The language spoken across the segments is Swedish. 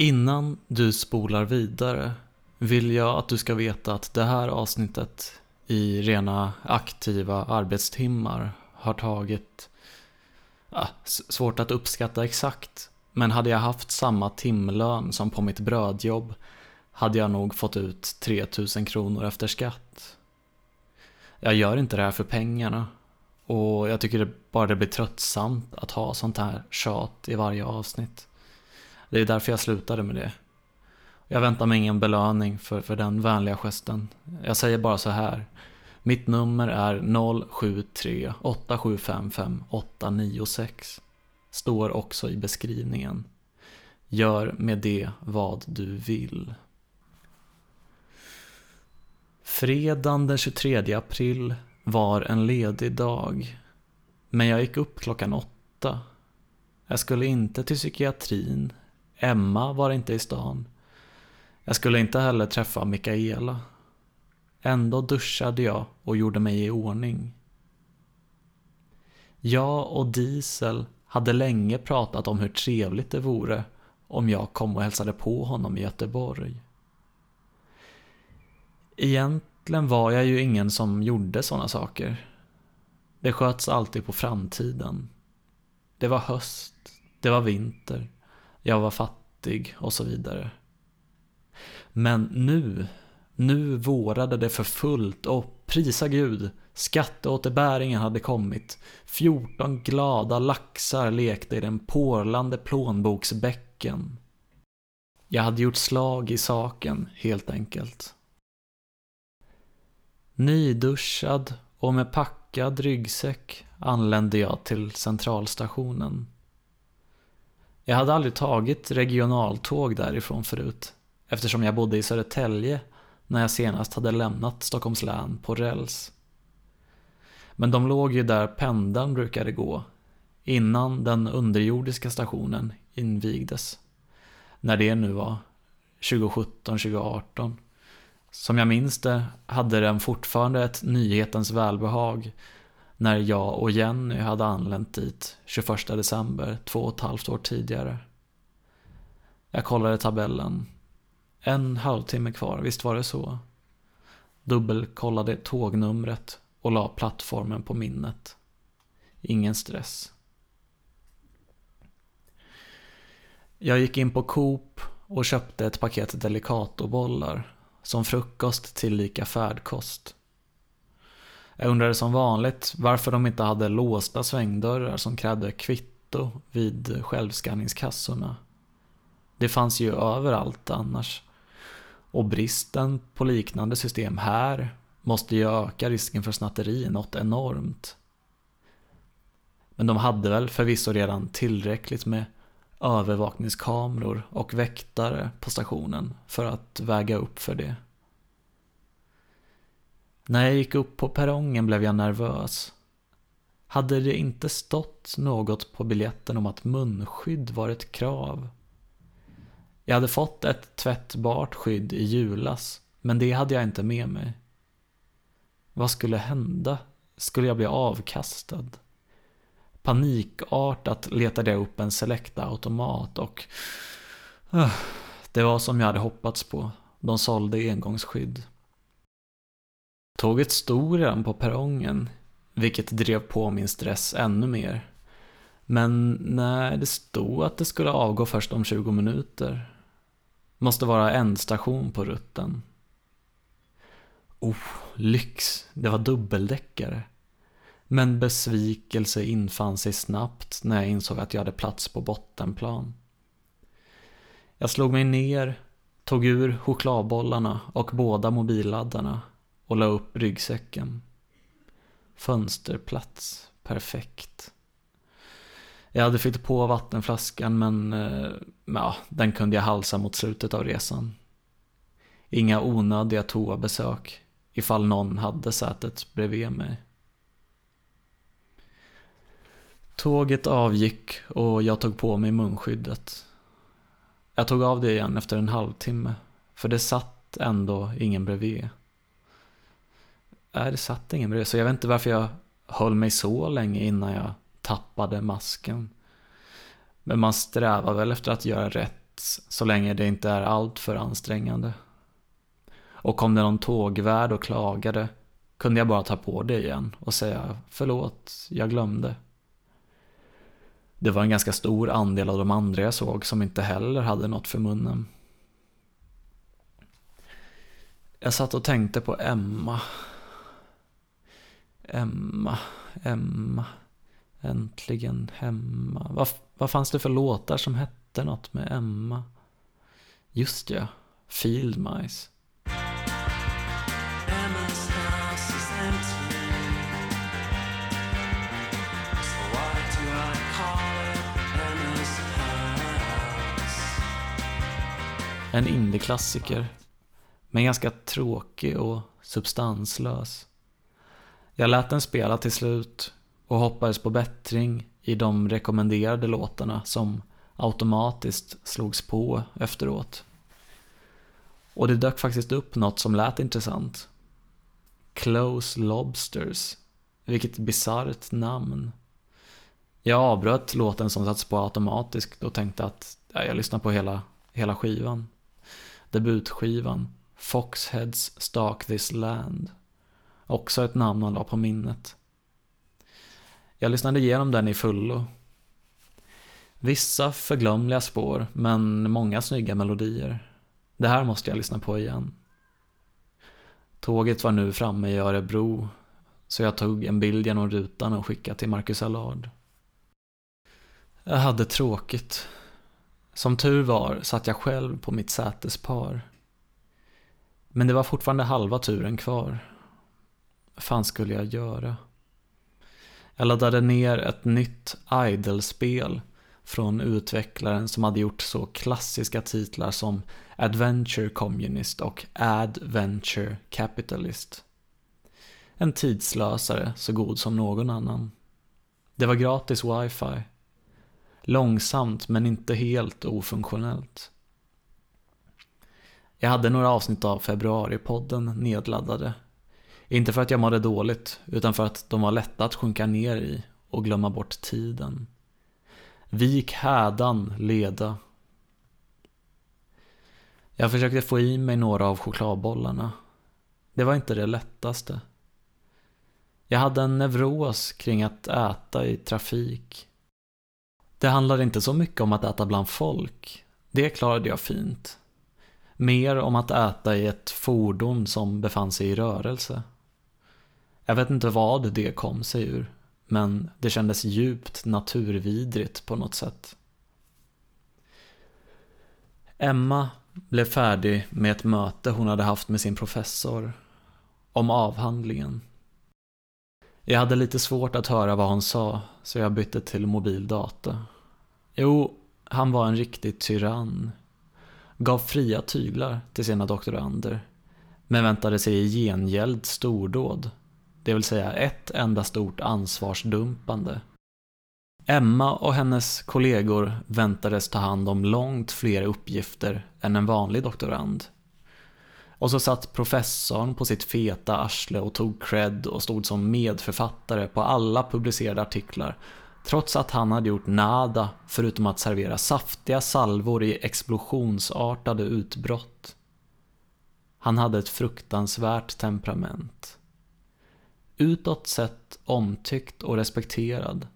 Innan du spolar vidare vill jag att du ska veta att det här avsnittet i rena aktiva arbetstimmar har tagit ja, svårt att uppskatta exakt. Men hade jag haft samma timlön som på mitt brödjobb hade jag nog fått ut 3000 kronor efter skatt. Jag gör inte det här för pengarna och jag tycker bara det blir tröttsamt att ha sånt här tjat i varje avsnitt. Det är därför jag slutade med det. Jag väntar mig ingen belöning för, för den vänliga gesten. Jag säger bara så här. Mitt nummer är 073 8755 896. Står också i beskrivningen. Gör med det vad du vill. Fredagen den 23 april var en ledig dag. Men jag gick upp klockan åtta. Jag skulle inte till psykiatrin. Emma var inte i stan. Jag skulle inte heller träffa Mikaela. Ändå duschade jag och gjorde mig i ordning. Jag och Diesel hade länge pratat om hur trevligt det vore om jag kom och hälsade på honom i Göteborg. Egentligen var jag ju ingen som gjorde sådana saker. Det sköts alltid på framtiden. Det var höst, det var vinter, jag var fattig och så vidare. Men nu, nu vårade det för fullt och prisa Gud, skatteåterbäringen hade kommit. 14 glada laxar lekte i den porlande plånboksbäcken. Jag hade gjort slag i saken, helt enkelt. Nyduschad och med packad ryggsäck anlände jag till centralstationen. Jag hade aldrig tagit regionaltåg därifrån förut eftersom jag bodde i Södertälje när jag senast hade lämnat Stockholms län på räls. Men de låg ju där pendeln brukade gå innan den underjordiska stationen invigdes. När det nu var 2017-2018. Som jag minns det hade den fortfarande ett nyhetens välbehag när jag och Jenny hade anlänt dit 21 december, två och ett halvt år tidigare. Jag kollade tabellen. En halvtimme kvar, visst var det så? Dubbelkollade tågnumret och la plattformen på minnet. Ingen stress. Jag gick in på Coop och köpte ett paket Delicatobollar som frukost till lika färdkost. Jag undrade som vanligt varför de inte hade låsta svängdörrar som krävde kvitto vid självskanningskassorna. Det fanns ju överallt annars. Och bristen på liknande system här måste ju öka risken för snatteri något enormt. Men de hade väl förvisso redan tillräckligt med övervakningskameror och väktare på stationen för att väga upp för det. När jag gick upp på perrongen blev jag nervös. Hade det inte stått något på biljetten om att munskydd var ett krav? Jag hade fått ett tvättbart skydd i julas, men det hade jag inte med mig. Vad skulle hända? Skulle jag bli avkastad? Panikartat letade jag upp en Selecta-automat och... Eh, det var som jag hade hoppats på. De sålde engångsskydd. Tåget stod redan på perrongen, vilket drev på min stress ännu mer. Men när det stod att det skulle avgå först om 20 minuter. Måste vara ändstation på rutten. Oh, lyx. Det var dubbeldäckare. Men besvikelse infann sig snabbt när jag insåg att jag hade plats på bottenplan. Jag slog mig ner, tog ur chokladbollarna och båda mobilladdarna och la upp ryggsäcken. Fönsterplats, perfekt. Jag hade fyllt på vattenflaskan men eh, ja, den kunde jag halsa mot slutet av resan. Inga onödiga toabesök ifall någon hade sätet bredvid mig. Tåget avgick och jag tog på mig munskyddet. Jag tog av det igen efter en halvtimme, för det satt ändå ingen bredvid. Nej, det satt ingen bredvid, så jag vet inte varför jag höll mig så länge innan jag tappade masken. Men man strävar väl efter att göra rätt så länge det inte är allt för ansträngande. Och kom det någon tågvärd och klagade kunde jag bara ta på det igen och säga förlåt, jag glömde. Det var en ganska stor andel av de andra jag såg som inte heller hade något för munnen. Jag satt och tänkte på Emma. Emma, Emma, äntligen hemma. Vad, vad fanns det för låtar som hette något med Emma? Just ja, Field Mice. En indieklassiker. Men ganska tråkig och substanslös. Jag lät den spela till slut och hoppades på bättring i de rekommenderade låtarna som automatiskt slogs på efteråt. Och det dök faktiskt upp något som lät intressant. Close Lobsters. Vilket bisarrt namn. Jag avbröt låten som satts på automatiskt och tänkte att ja, jag lyssnar på hela, hela skivan. Debutskivan Foxheads Stalk This Land. Också ett namn man la på minnet. Jag lyssnade igenom den i fullo. Vissa förglömliga spår, men många snygga melodier. Det här måste jag lyssna på igen. Tåget var nu framme i Örebro, så jag tog en bild genom rutan och skickade till Marcus Allard. Jag hade tråkigt. Som tur var satt jag själv på mitt sätespar. Men det var fortfarande halva turen kvar. Vad fan skulle jag göra? Jag laddade ner ett nytt Idle-spel från utvecklaren som hade gjort så klassiska titlar som Adventure Communist och Adventure Capitalist. En tidslösare så god som någon annan. Det var gratis wifi. Långsamt men inte helt ofunktionellt. Jag hade några avsnitt av februaripodden nedladdade. Inte för att jag mådde dåligt, utan för att de var lätta att sjunka ner i och glömma bort tiden. Vik hädan leda. Jag försökte få i mig några av chokladbollarna. Det var inte det lättaste. Jag hade en neuros kring att äta i trafik. Det handlade inte så mycket om att äta bland folk. Det klarade jag fint. Mer om att äta i ett fordon som befann sig i rörelse. Jag vet inte vad det kom sig ur, men det kändes djupt naturvidrigt på något sätt. Emma blev färdig med ett möte hon hade haft med sin professor om avhandlingen. Jag hade lite svårt att höra vad hon sa, så jag bytte till mobil data. Jo, han var en riktig tyrann. Gav fria tyglar till sina doktorander, men väntade sig i gengäld stordåd det vill säga ett enda stort ansvarsdumpande. Emma och hennes kollegor väntades ta hand om långt fler uppgifter än en vanlig doktorand. Och så satt professorn på sitt feta arsle och tog cred och stod som medförfattare på alla publicerade artiklar trots att han hade gjort nada förutom att servera saftiga salvor i explosionsartade utbrott. Han hade ett fruktansvärt temperament utåt sett omtyckt och respekterad.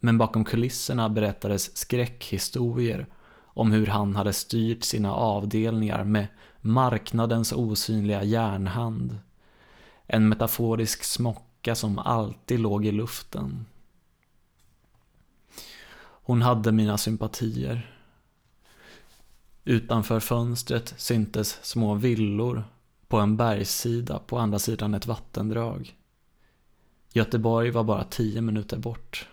Men bakom kulisserna berättades skräckhistorier om hur han hade styrt sina avdelningar med marknadens osynliga järnhand. En metaforisk smocka som alltid låg i luften. Hon hade mina sympatier. Utanför fönstret syntes små villor på en bergssida på andra sidan ett vattendrag. Göteborg var bara tio minuter bort.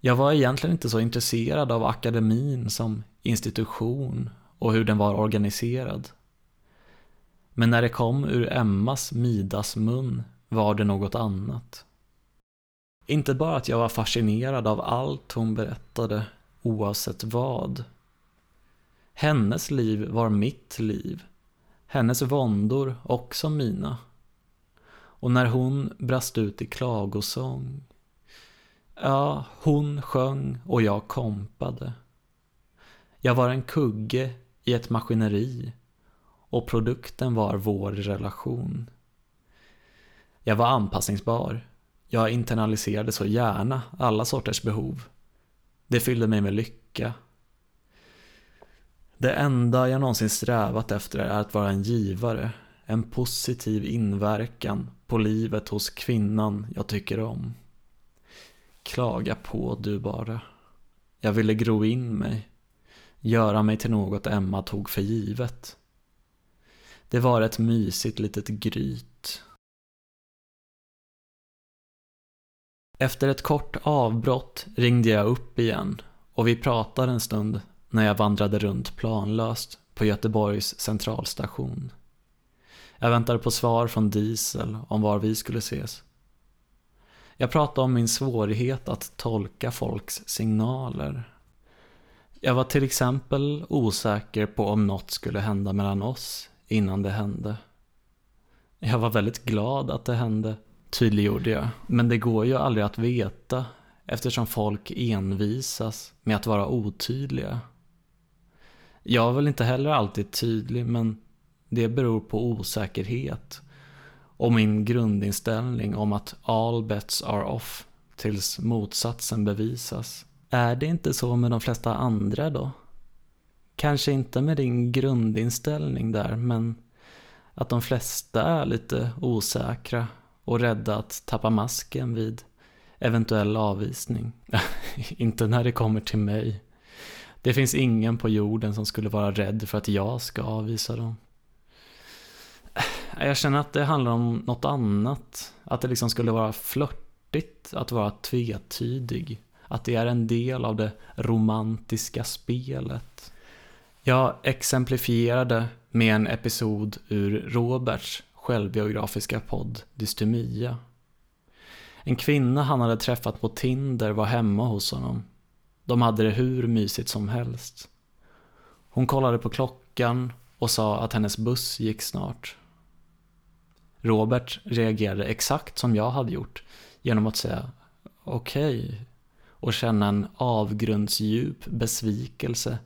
Jag var egentligen inte så intresserad av akademin som institution och hur den var organiserad. Men när det kom ur Emmas Midas mun var det något annat. Inte bara att jag var fascinerad av allt hon berättade, oavsett vad. Hennes liv var mitt liv. Hennes våndor också mina. Och när hon brast ut i klagosång Ja, hon sjöng och jag kompade. Jag var en kugge i ett maskineri och produkten var vår relation. Jag var anpassningsbar. Jag internaliserade så gärna alla sorters behov. Det fyllde mig med lycka. Det enda jag någonsin strävat efter är att vara en givare, en positiv inverkan på livet hos kvinnan jag tycker om. Klaga på du bara. Jag ville gro in mig, göra mig till något Emma tog för givet. Det var ett mysigt litet gryt. Efter ett kort avbrott ringde jag upp igen och vi pratade en stund när jag vandrade runt planlöst på Göteborgs centralstation. Jag väntade på svar från Diesel om var vi skulle ses. Jag pratade om min svårighet att tolka folks signaler. Jag var till exempel osäker på om något skulle hända mellan oss innan det hände. Jag var väldigt glad att det hände, tydliggjorde jag. Men det går ju aldrig att veta eftersom folk envisas med att vara otydliga. Jag är väl inte heller alltid tydlig men det beror på osäkerhet och min grundinställning om att all bets are off tills motsatsen bevisas. Är det inte så med de flesta andra då? Kanske inte med din grundinställning där, men att de flesta är lite osäkra och rädda att tappa masken vid eventuell avvisning. inte när det kommer till mig. Det finns ingen på jorden som skulle vara rädd för att jag ska avvisa dem. Jag känner att det handlar om något annat. Att det liksom skulle vara flörtigt att vara tvetydig. Att det är en del av det romantiska spelet. Jag exemplifierade med en episod ur Roberts självbiografiska podd Dystemia. En kvinna han hade träffat på Tinder var hemma hos honom. De hade det hur mysigt som helst. Hon kollade på klockan och sa att hennes buss gick snart. Robert reagerade exakt som jag hade gjort genom att säga okej okay, och känna en avgrundsdjup besvikelse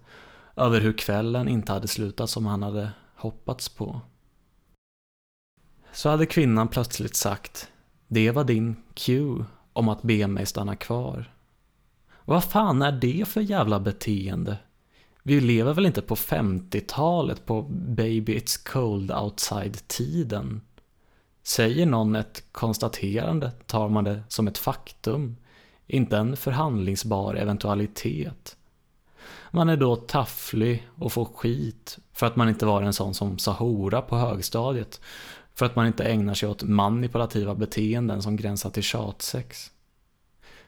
över hur kvällen inte hade slutat som han hade hoppats på. Så hade kvinnan plötsligt sagt det var din cue om att be mig stanna kvar. Vad fan är det för jävla beteende? Vi lever väl inte på 50-talet på Baby It's Cold Outside-tiden? Säger någon ett konstaterande tar man det som ett faktum, inte en förhandlingsbar eventualitet. Man är då tafflig och får skit för att man inte var en sån som sa hora på högstadiet, för att man inte ägnar sig åt manipulativa beteenden som gränsar till tjatsex.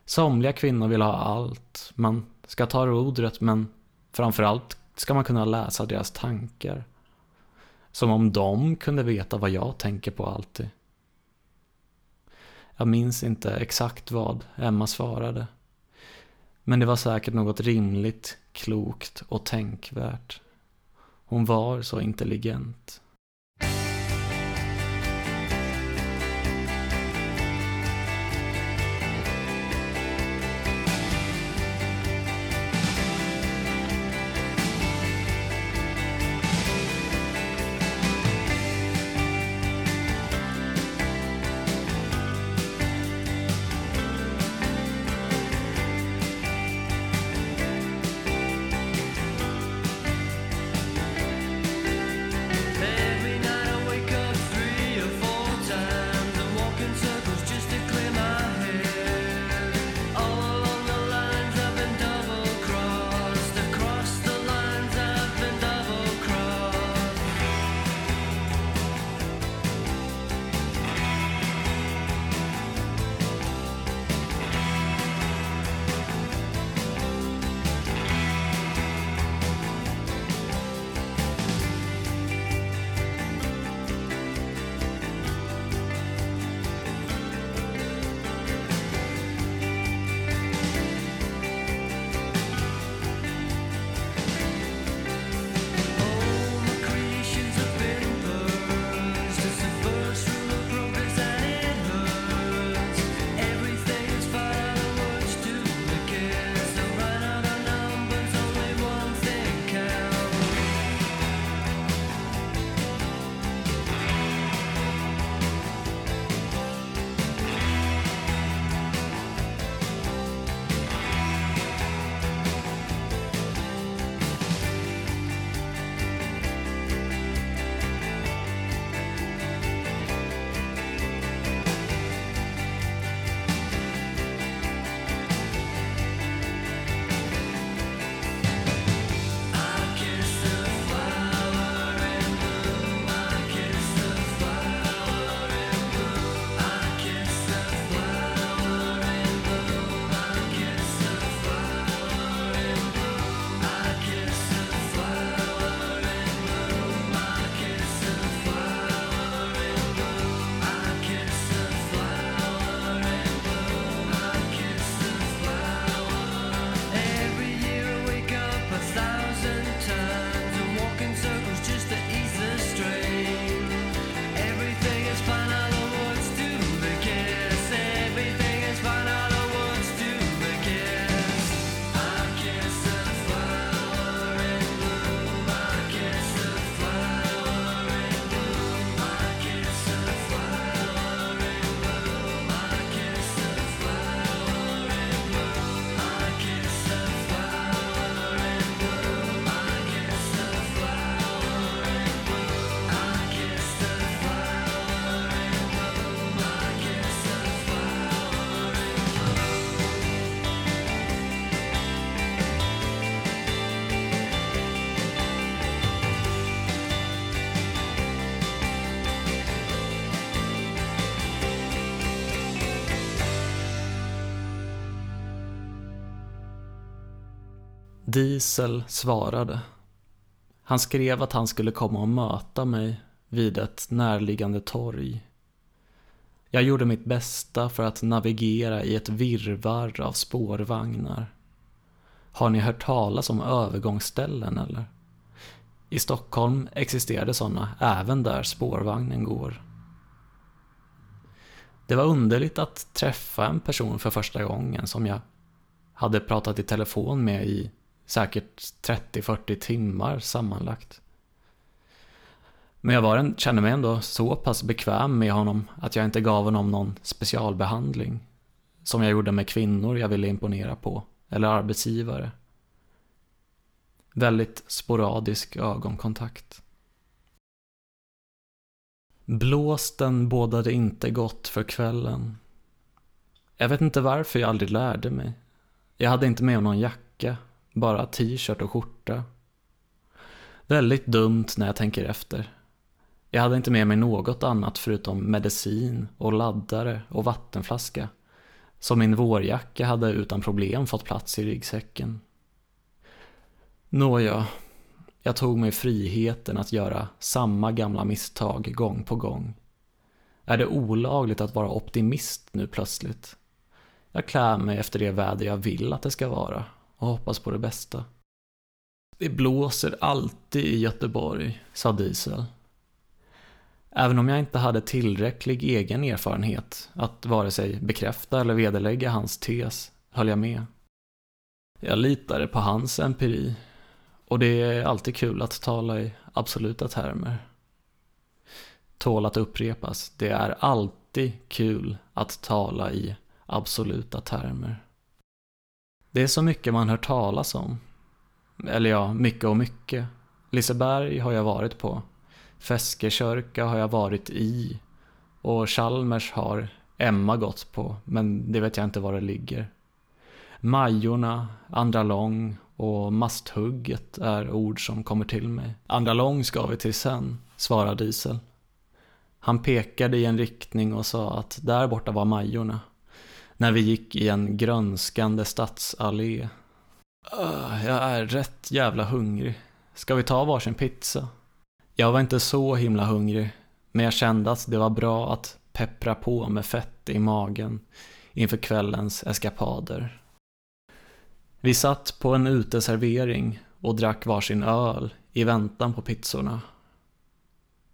Somliga kvinnor vill ha allt, man ska ta rodret men framförallt ska man kunna läsa deras tankar. Som om de kunde veta vad jag tänker på alltid. Jag minns inte exakt vad Emma svarade. Men det var säkert något rimligt, klokt och tänkvärt. Hon var så intelligent. Diesel svarade. Han skrev att han skulle komma och möta mig vid ett närliggande torg. Jag gjorde mitt bästa för att navigera i ett virrvarr av spårvagnar. Har ni hört talas om övergångsställen eller? I Stockholm existerade sådana även där spårvagnen går. Det var underligt att träffa en person för första gången som jag hade pratat i telefon med i säkert 30-40 timmar sammanlagt. Men jag var en, kände mig ändå så pass bekväm med honom att jag inte gav honom någon specialbehandling. Som jag gjorde med kvinnor jag ville imponera på, eller arbetsgivare. Väldigt sporadisk ögonkontakt. Blåsten bådade inte gott för kvällen. Jag vet inte varför jag aldrig lärde mig. Jag hade inte med någon jacka, bara t-shirt och skjorta. Väldigt dumt när jag tänker efter. Jag hade inte med mig något annat förutom medicin och laddare och vattenflaska. Så min vårjacka hade utan problem fått plats i ryggsäcken. Nåja, jag tog mig friheten att göra samma gamla misstag gång på gång. Är det olagligt att vara optimist nu plötsligt? Jag klär mig efter det väder jag vill att det ska vara och hoppas på det bästa. Det blåser alltid i Göteborg, sa Diesel. Även om jag inte hade tillräcklig egen erfarenhet att vare sig bekräfta eller vederlägga hans tes höll jag med. Jag litade på hans empiri och det är alltid kul att tala i absoluta termer. Tål att upprepas, det är alltid kul att tala i absoluta termer. Det är så mycket man hör talas om. Eller ja, mycket och mycket. Liseberg har jag varit på. Feskekörka har jag varit i. Och Chalmers har Emma gått på, men det vet jag inte var det ligger. Majorna, Andra lång och masthugget är ord som kommer till mig. Andra lång ska vi till sen, svarar Diesel. Han pekade i en riktning och sa att där borta var Majorna. När vi gick i en grönskande stadsallé. Uh, jag är rätt jävla hungrig. Ska vi ta varsin pizza? Jag var inte så himla hungrig, men jag kände att det var bra att peppra på med fett i magen inför kvällens eskapader. Vi satt på en uteservering och drack varsin öl i väntan på pizzorna.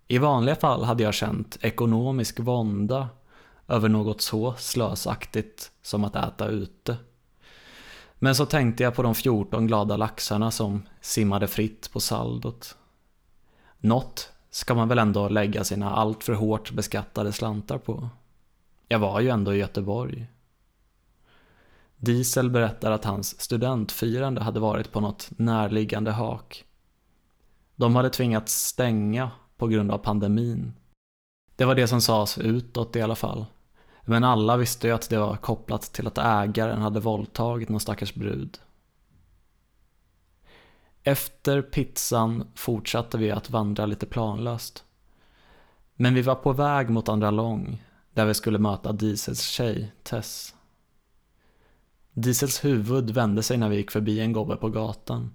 I vanliga fall hade jag känt ekonomisk vånda över något så slösaktigt som att äta ute. Men så tänkte jag på de 14 glada laxarna som simmade fritt på saldot. Något ska man väl ändå lägga sina alltför hårt beskattade slantar på. Jag var ju ändå i Göteborg. Diesel berättar att hans studentfirande hade varit på något närliggande hak. De hade tvingats stänga på grund av pandemin. Det var det som sades utåt i alla fall. Men alla visste ju att det var kopplat till att ägaren hade våldtagit någon stackars brud. Efter pizzan fortsatte vi att vandra lite planlöst. Men vi var på väg mot Andra Lång, där vi skulle möta Diesels tjej, Tess. Diesels huvud vände sig när vi gick förbi en gobbe på gatan.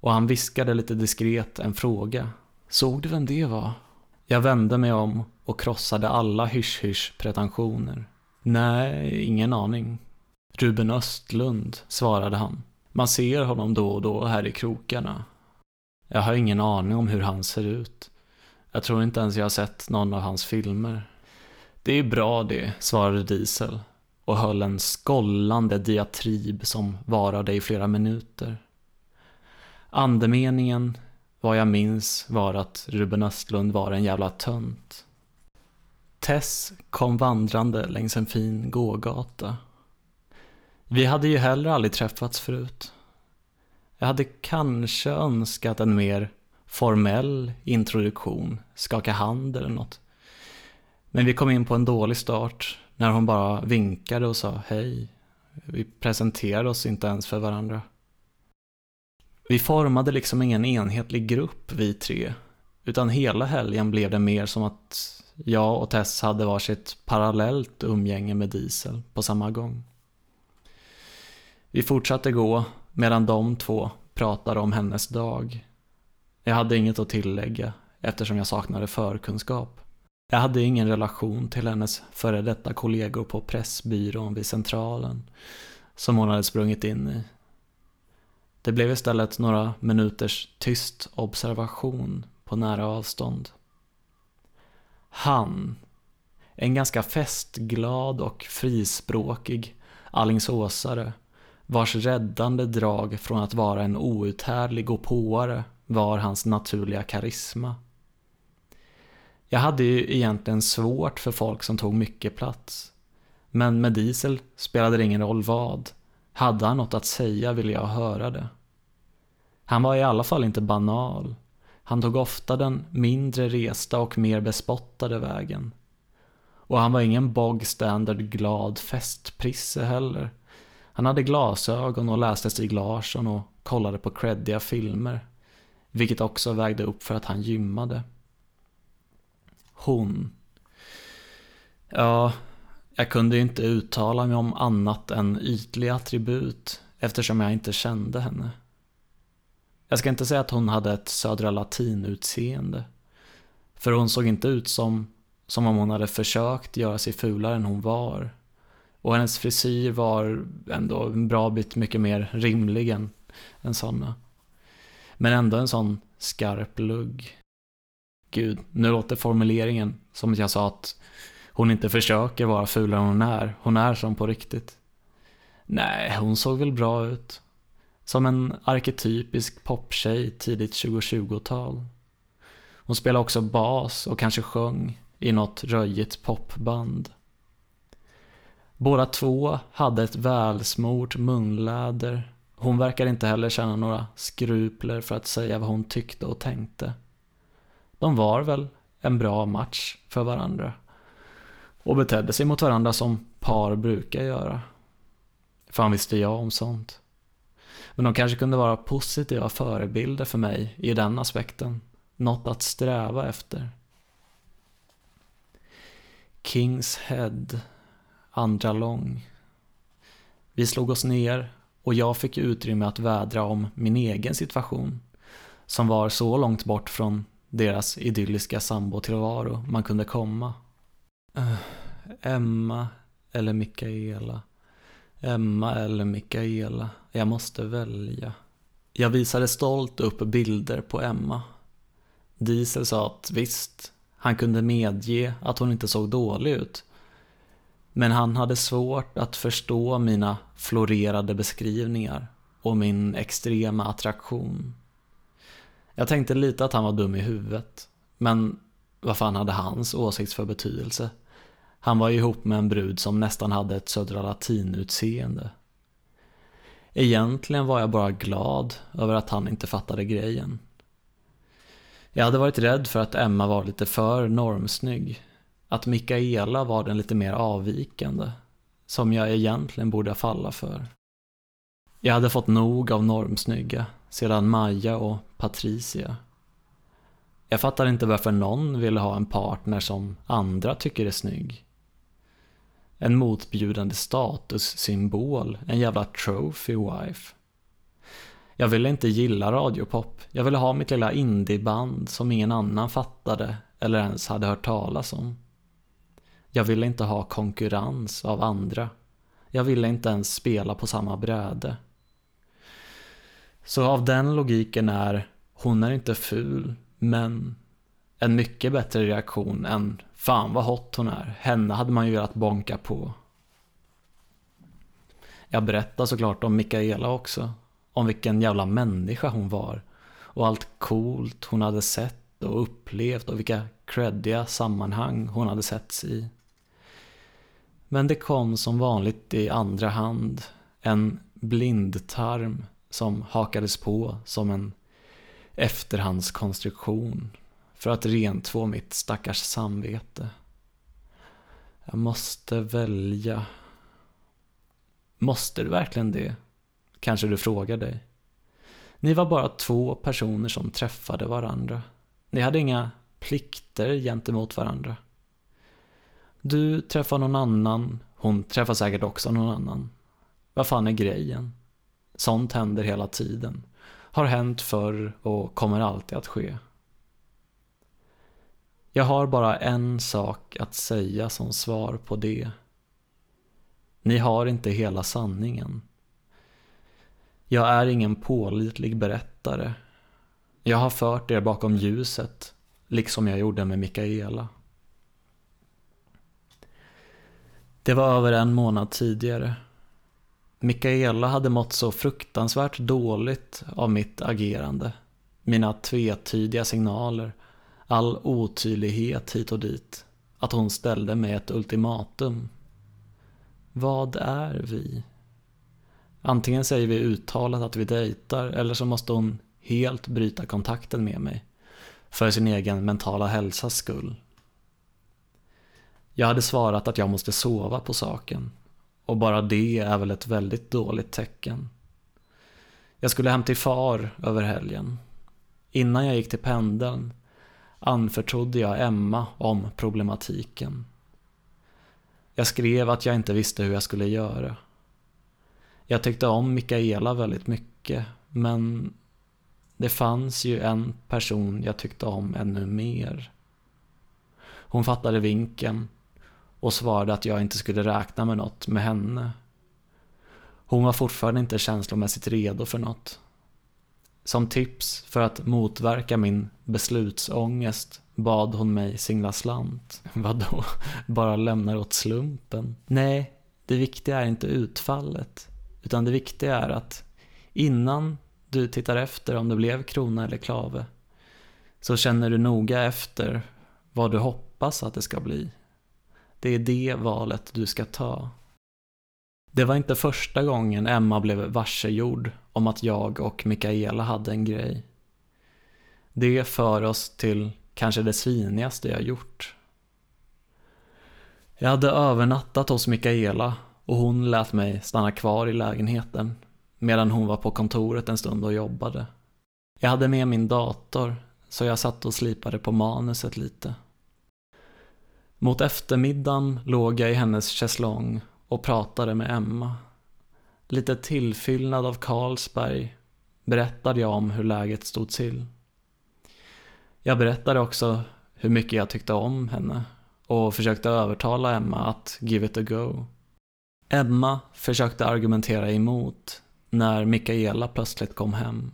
Och han viskade lite diskret en fråga. Såg du vem det var? Jag vände mig om och krossade alla hysch-hysch pretensioner. Nej, ingen aning. Ruben Östlund, svarade han. Man ser honom då och då här i krokarna. Jag har ingen aning om hur han ser ut. Jag tror inte ens jag har sett någon av hans filmer. Det är bra det, svarade Diesel och höll en skollande diatrib som varade i flera minuter. Andemeningen, vad jag minns, var att Ruben Östlund var en jävla tönt. Tess kom vandrande längs en fin gågata. Vi hade ju heller aldrig träffats förut. Jag hade kanske önskat en mer formell introduktion, skaka hand eller något. Men vi kom in på en dålig start när hon bara vinkade och sa hej. Vi presenterade oss inte ens för varandra. Vi formade liksom ingen enhetlig grupp vi tre, utan hela helgen blev det mer som att jag och Tess hade varsitt parallellt umgänge med Diesel på samma gång. Vi fortsatte gå medan de två pratade om hennes dag. Jag hade inget att tillägga eftersom jag saknade förkunskap. Jag hade ingen relation till hennes före detta kollegor på Pressbyrån vid Centralen som hon hade sprungit in i. Det blev istället några minuters tyst observation på nära avstånd. Han, en ganska festglad och frispråkig Allingsåsare vars räddande drag från att vara en outhärdlig gåpåare var hans naturliga karisma. Jag hade ju egentligen svårt för folk som tog mycket plats. Men med Diesel spelade det ingen roll vad. Hade han något att säga ville jag höra det. Han var i alla fall inte banal. Han tog ofta den mindre resta och mer bespottade vägen. Och han var ingen bog standard glad festprisse heller. Han hade glasögon och läste Stig Larsson och kollade på creddiga filmer. Vilket också vägde upp för att han gymmade. Hon. Ja, jag kunde ju inte uttala mig om annat än ytliga attribut eftersom jag inte kände henne. Jag ska inte säga att hon hade ett södra latin-utseende. För hon såg inte ut som, som om hon hade försökt göra sig fulare än hon var. Och hennes frisyr var ändå en bra bit mycket mer rimlig än, än sådana. Men ändå en sån skarp lugg. Gud, nu låter formuleringen som att jag sa att hon inte försöker vara fulare än hon är. Hon är som på riktigt. Nej, hon såg väl bra ut. Som en arketypisk poptjej tidigt 2020-tal. Hon spelade också bas och kanske sjöng i något röjigt popband. Båda två hade ett välsmort munläder. Hon verkade inte heller känna några skrupler för att säga vad hon tyckte och tänkte. De var väl en bra match för varandra. Och betedde sig mot varandra som par brukar göra. Fan visste jag om sånt. Men de kanske kunde vara positiva förebilder för mig i den aspekten. Något att sträva efter. Kings Head, andra lång. Vi slog oss ner och jag fick utrymme att vädra om min egen situation. Som var så långt bort från deras idylliska sambotillvaro man kunde komma. Uh, Emma eller Mikaela. Emma eller Mikaela. Jag måste välja. Jag visade stolt upp bilder på Emma. Diesel sa att visst, han kunde medge att hon inte såg dålig ut. Men han hade svårt att förstå mina florerade beskrivningar och min extrema attraktion. Jag tänkte lite att han var dum i huvudet. Men vad fan hade hans åsikt för betydelse? Han var ihop med en brud som nästan hade ett södra latin-utseende. Egentligen var jag bara glad över att han inte fattade grejen. Jag hade varit rädd för att Emma var lite för normsnygg. Att Mikaela var den lite mer avvikande. Som jag egentligen borde falla för. Jag hade fått nog av normsnygga sedan Maja och Patricia. Jag fattar inte varför någon ville ha en partner som andra tycker är snygg. En motbjudande statussymbol, en jävla trophy wife. Jag ville inte gilla radiopop. Jag ville ha mitt lilla indieband som ingen annan fattade eller ens hade hört talas om. Jag ville inte ha konkurrens av andra. Jag ville inte ens spela på samma bräde. Så av den logiken är hon är inte ful, men en mycket bättre reaktion än fan vad hot hon är. Henne hade man ju velat bonka på. Jag berättar såklart om Mikaela också. Om vilken jävla människa hon var. Och allt coolt hon hade sett och upplevt och vilka creddiga sammanhang hon hade setts i. Men det kom som vanligt i andra hand. En blindtarm som hakades på som en efterhandskonstruktion för att rentvå mitt stackars samvete. Jag måste välja. Måste du verkligen det? Kanske du frågar dig. Ni var bara två personer som träffade varandra. Ni hade inga plikter gentemot varandra. Du träffar någon annan, hon träffar säkert också någon annan. Vad fan är grejen? Sånt händer hela tiden. Har hänt förr och kommer alltid att ske. Jag har bara en sak att säga som svar på det. Ni har inte hela sanningen. Jag är ingen pålitlig berättare. Jag har fört er bakom ljuset, liksom jag gjorde med Mikaela. Det var över en månad tidigare. Mikaela hade mått så fruktansvärt dåligt av mitt agerande. Mina tvetydiga signaler, all otydlighet hit och dit. Att hon ställde mig ett ultimatum. Vad är vi? Antingen säger vi uttalat att vi dejtar eller så måste hon helt bryta kontakten med mig. För sin egen mentala hälsas skull. Jag hade svarat att jag måste sova på saken. Och bara det är väl ett väldigt dåligt tecken. Jag skulle hem till far över helgen. Innan jag gick till pendeln anförtrodde jag Emma om problematiken. Jag skrev att jag inte visste hur jag skulle göra. Jag tyckte om Mikaela väldigt mycket, men det fanns ju en person jag tyckte om ännu mer. Hon fattade vinken och svarade att jag inte skulle räkna med något med henne. Hon var fortfarande inte känslomässigt redo för något. Som tips för att motverka min beslutsångest bad hon mig singla slant. Vadå? Bara lämna åt slumpen? Nej, det viktiga är inte utfallet. Utan det viktiga är att innan du tittar efter om det blev krona eller klave så känner du noga efter vad du hoppas att det ska bli. Det är det valet du ska ta. Det var inte första gången Emma blev varsegjord om att jag och Mikaela hade en grej. Det för oss till kanske det svinigaste jag gjort. Jag hade övernattat hos Mikaela och hon lät mig stanna kvar i lägenheten medan hon var på kontoret en stund och jobbade. Jag hade med min dator så jag satt och slipade på manuset lite. Mot eftermiddagen låg jag i hennes schäslong och pratade med Emma. Lite tillfyllnad av Carlsberg berättade jag om hur läget stod till. Jag berättade också hur mycket jag tyckte om henne och försökte övertala Emma att give it a go. Emma försökte argumentera emot när Mikaela plötsligt kom hem.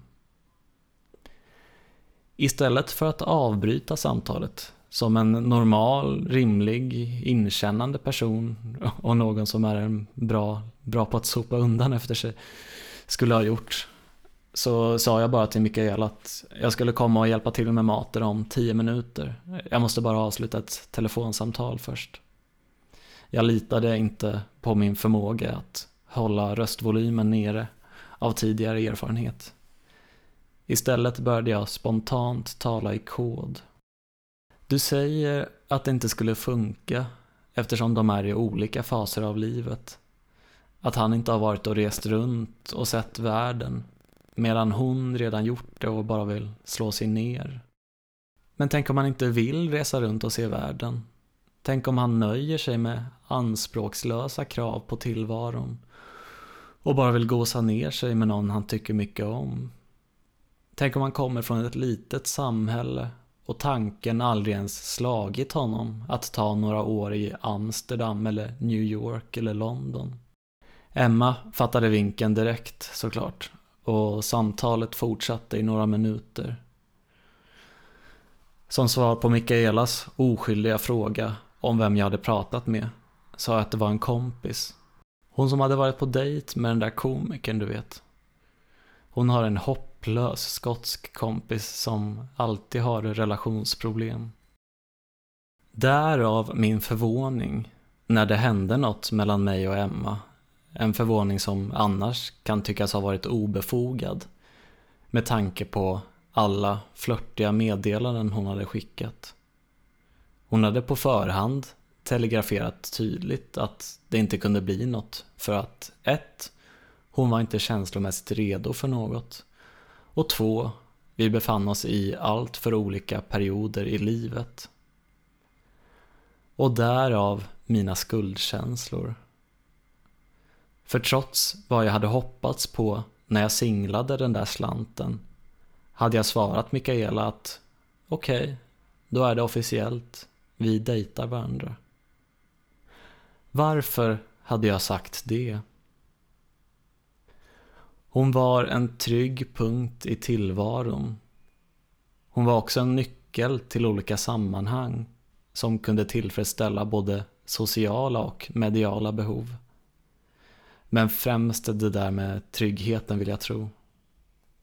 Istället för att avbryta samtalet som en normal, rimlig, inkännande person och någon som är en bra, bra på att sopa undan efter sig skulle ha gjort så sa jag bara till Mikael att jag skulle komma och hjälpa till med maten om tio minuter. Jag måste bara avsluta ett telefonsamtal först. Jag litade inte på min förmåga att hålla röstvolymen nere av tidigare erfarenhet. Istället började jag spontant tala i kod. Du säger att det inte skulle funka eftersom de är i olika faser av livet. Att han inte har varit och rest runt och sett världen medan hon redan gjort det och bara vill slå sig ner. Men tänk om han inte vill resa runt och se världen? Tänk om han nöjer sig med anspråkslösa krav på tillvaron och bara vill gosa ner sig med någon han tycker mycket om? Tänk om han kommer från ett litet samhälle och tanken aldrig ens slagit honom att ta några år i Amsterdam eller New York eller London. Emma fattade vinken direkt såklart och samtalet fortsatte i några minuter. Som svar på Mikaelas oskyldiga fråga om vem jag hade pratat med sa jag att det var en kompis. Hon som hade varit på dejt med den där komikern du vet. Hon har en hopplös skotsk kompis som alltid har relationsproblem. Därav min förvåning när det hände något mellan mig och Emma en förvåning som annars kan tyckas ha varit obefogad med tanke på alla flörtiga meddelanden hon hade skickat. Hon hade på förhand telegraferat tydligt att det inte kunde bli något för att 1. Hon var inte känslomässigt redo för något och två, Vi befann oss i allt för olika perioder i livet. Och därav mina skuldkänslor för trots vad jag hade hoppats på när jag singlade den där slanten hade jag svarat Mikaela att okej, okay, då är det officiellt. Vi dejtar varandra. Varför hade jag sagt det? Hon var en trygg punkt i tillvaron. Hon var också en nyckel till olika sammanhang som kunde tillfredsställa både sociala och mediala behov. Men främst det där med tryggheten vill jag tro.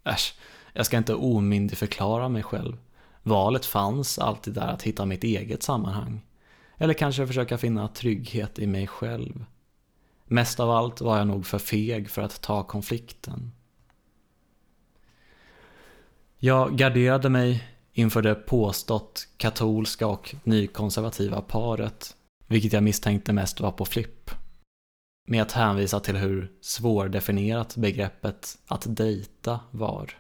Äsch, jag ska inte omyndigförklara mig själv. Valet fanns alltid där att hitta mitt eget sammanhang. Eller kanske försöka finna trygghet i mig själv. Mest av allt var jag nog för feg för att ta konflikten. Jag garderade mig inför det påstått katolska och nykonservativa paret, vilket jag misstänkte mest var på flipp. Med att hänvisa till hur svårdefinierat begreppet att dejta var.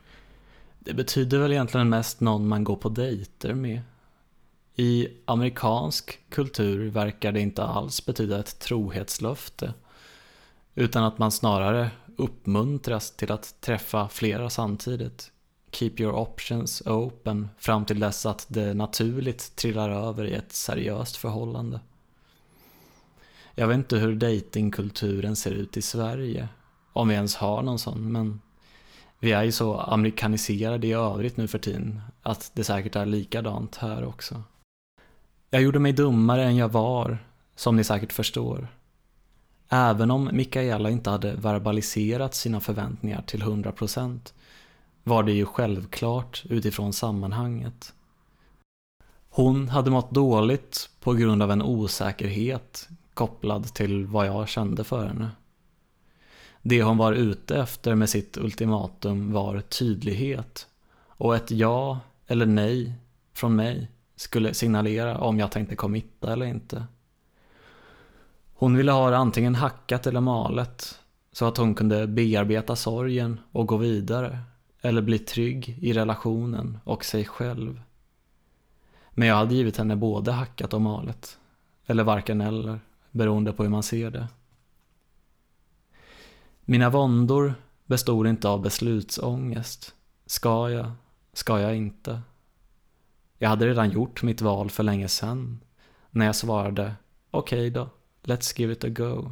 Det betyder väl egentligen mest någon man går på dejter med. I amerikansk kultur verkar det inte alls betyda ett trohetslöfte, utan att man snarare uppmuntras till att träffa flera samtidigt. Keep your options open fram till dess att det naturligt trillar över i ett seriöst förhållande. Jag vet inte hur datingkulturen ser ut i Sverige, om vi ens har någon sån, men vi är ju så amerikaniserade i övrigt nu för tiden att det säkert är likadant här också. Jag gjorde mig dummare än jag var, som ni säkert förstår. Även om Mikaela inte hade verbaliserat sina förväntningar till 100% var det ju självklart utifrån sammanhanget. Hon hade mått dåligt på grund av en osäkerhet kopplad till vad jag kände för henne. Det hon var ute efter med sitt ultimatum var tydlighet och ett ja eller nej från mig skulle signalera om jag tänkte committa eller inte. Hon ville ha det antingen hackat eller malet så att hon kunde bearbeta sorgen och gå vidare eller bli trygg i relationen och sig själv. Men jag hade givit henne både hackat och malet. Eller varken eller, beroende på hur man ser det. Mina våndor bestod inte av beslutsångest. Ska jag? Ska jag inte? Jag hade redan gjort mitt val för länge sedan. När jag svarade okej okay då, let's give it a go.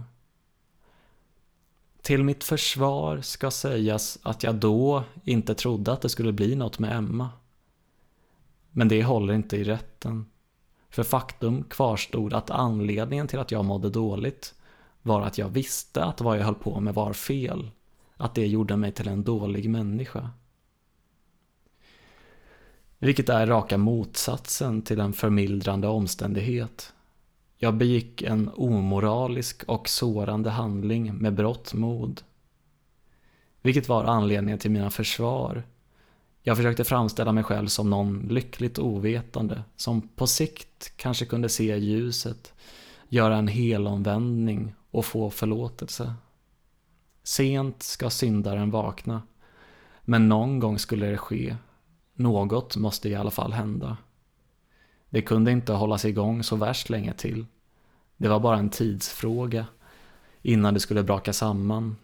Till mitt försvar ska sägas att jag då inte trodde att det skulle bli något med Emma. Men det håller inte i rätten. För faktum kvarstod att anledningen till att jag mådde dåligt var att jag visste att vad jag höll på med var fel. Att det gjorde mig till en dålig människa. Vilket är raka motsatsen till en förmildrande omständighet. Jag begick en omoralisk och sårande handling med brott mod. Vilket var anledningen till mina försvar. Jag försökte framställa mig själv som någon lyckligt ovetande som på sikt kanske kunde se ljuset, göra en helomvändning och få förlåtelse. Sent ska syndaren vakna, men någon gång skulle det ske. Något måste i alla fall hända. Det kunde inte hållas igång så värst länge till. Det var bara en tidsfråga innan det skulle braka samman.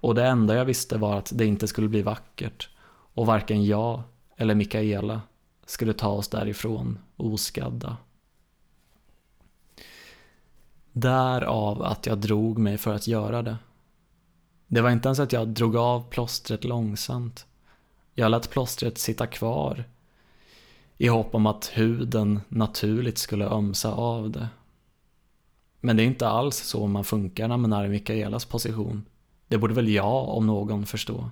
Och det enda jag visste var att det inte skulle bli vackert och varken jag eller Mikaela skulle ta oss därifrån oskadda. Därav att jag drog mig för att göra det. Det var inte ens att jag drog av plåstret långsamt. Jag lät plåstret sitta kvar i hopp om att huden naturligt skulle ömsa av det. Men det är inte alls så man funkar när man är i Mikaelas position. Det borde väl jag om någon förstå.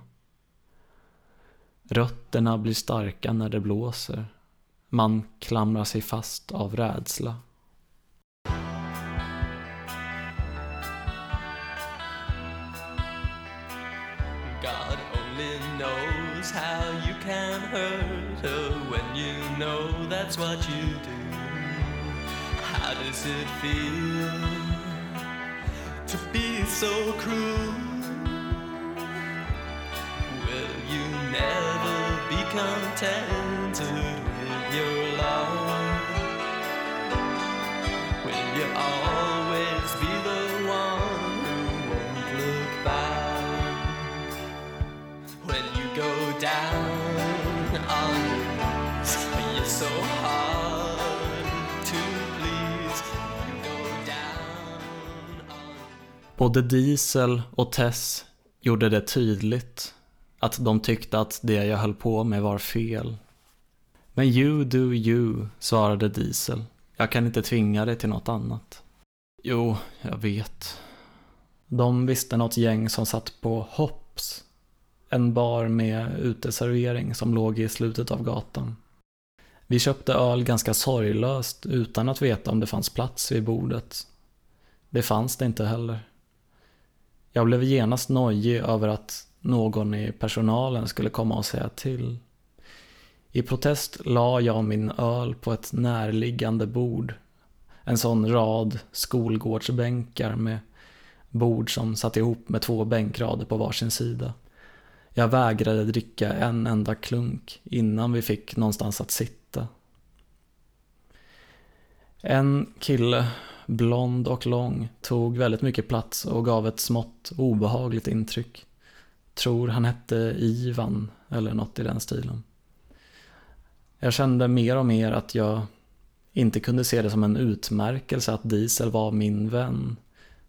Rötterna blir starka när det blåser. Man klamrar sig fast av rädsla. does it feel to be so cruel? Will you never be contented with your love? Will you always be the one who won't look back when you go down on your so hard? Både Diesel och Tess gjorde det tydligt att de tyckte att det jag höll på med var fel. Men you do you, svarade Diesel. Jag kan inte tvinga dig till något annat. Jo, jag vet. De visste något gäng som satt på Hops. En bar med uteservering som låg i slutet av gatan. Vi köpte öl ganska sorglöst utan att veta om det fanns plats vid bordet. Det fanns det inte heller. Jag blev genast nojig över att någon i personalen skulle komma och säga till. I protest la jag min öl på ett närliggande bord. En sån rad skolgårdsbänkar med bord som satt ihop med två bänkrader på varsin sida. Jag vägrade dricka en enda klunk innan vi fick någonstans att sitta. En kille, blond och lång, tog väldigt mycket plats och gav ett smått obehagligt intryck. Tror han hette Ivan eller något i den stilen. Jag kände mer och mer att jag inte kunde se det som en utmärkelse att Diesel var min vän.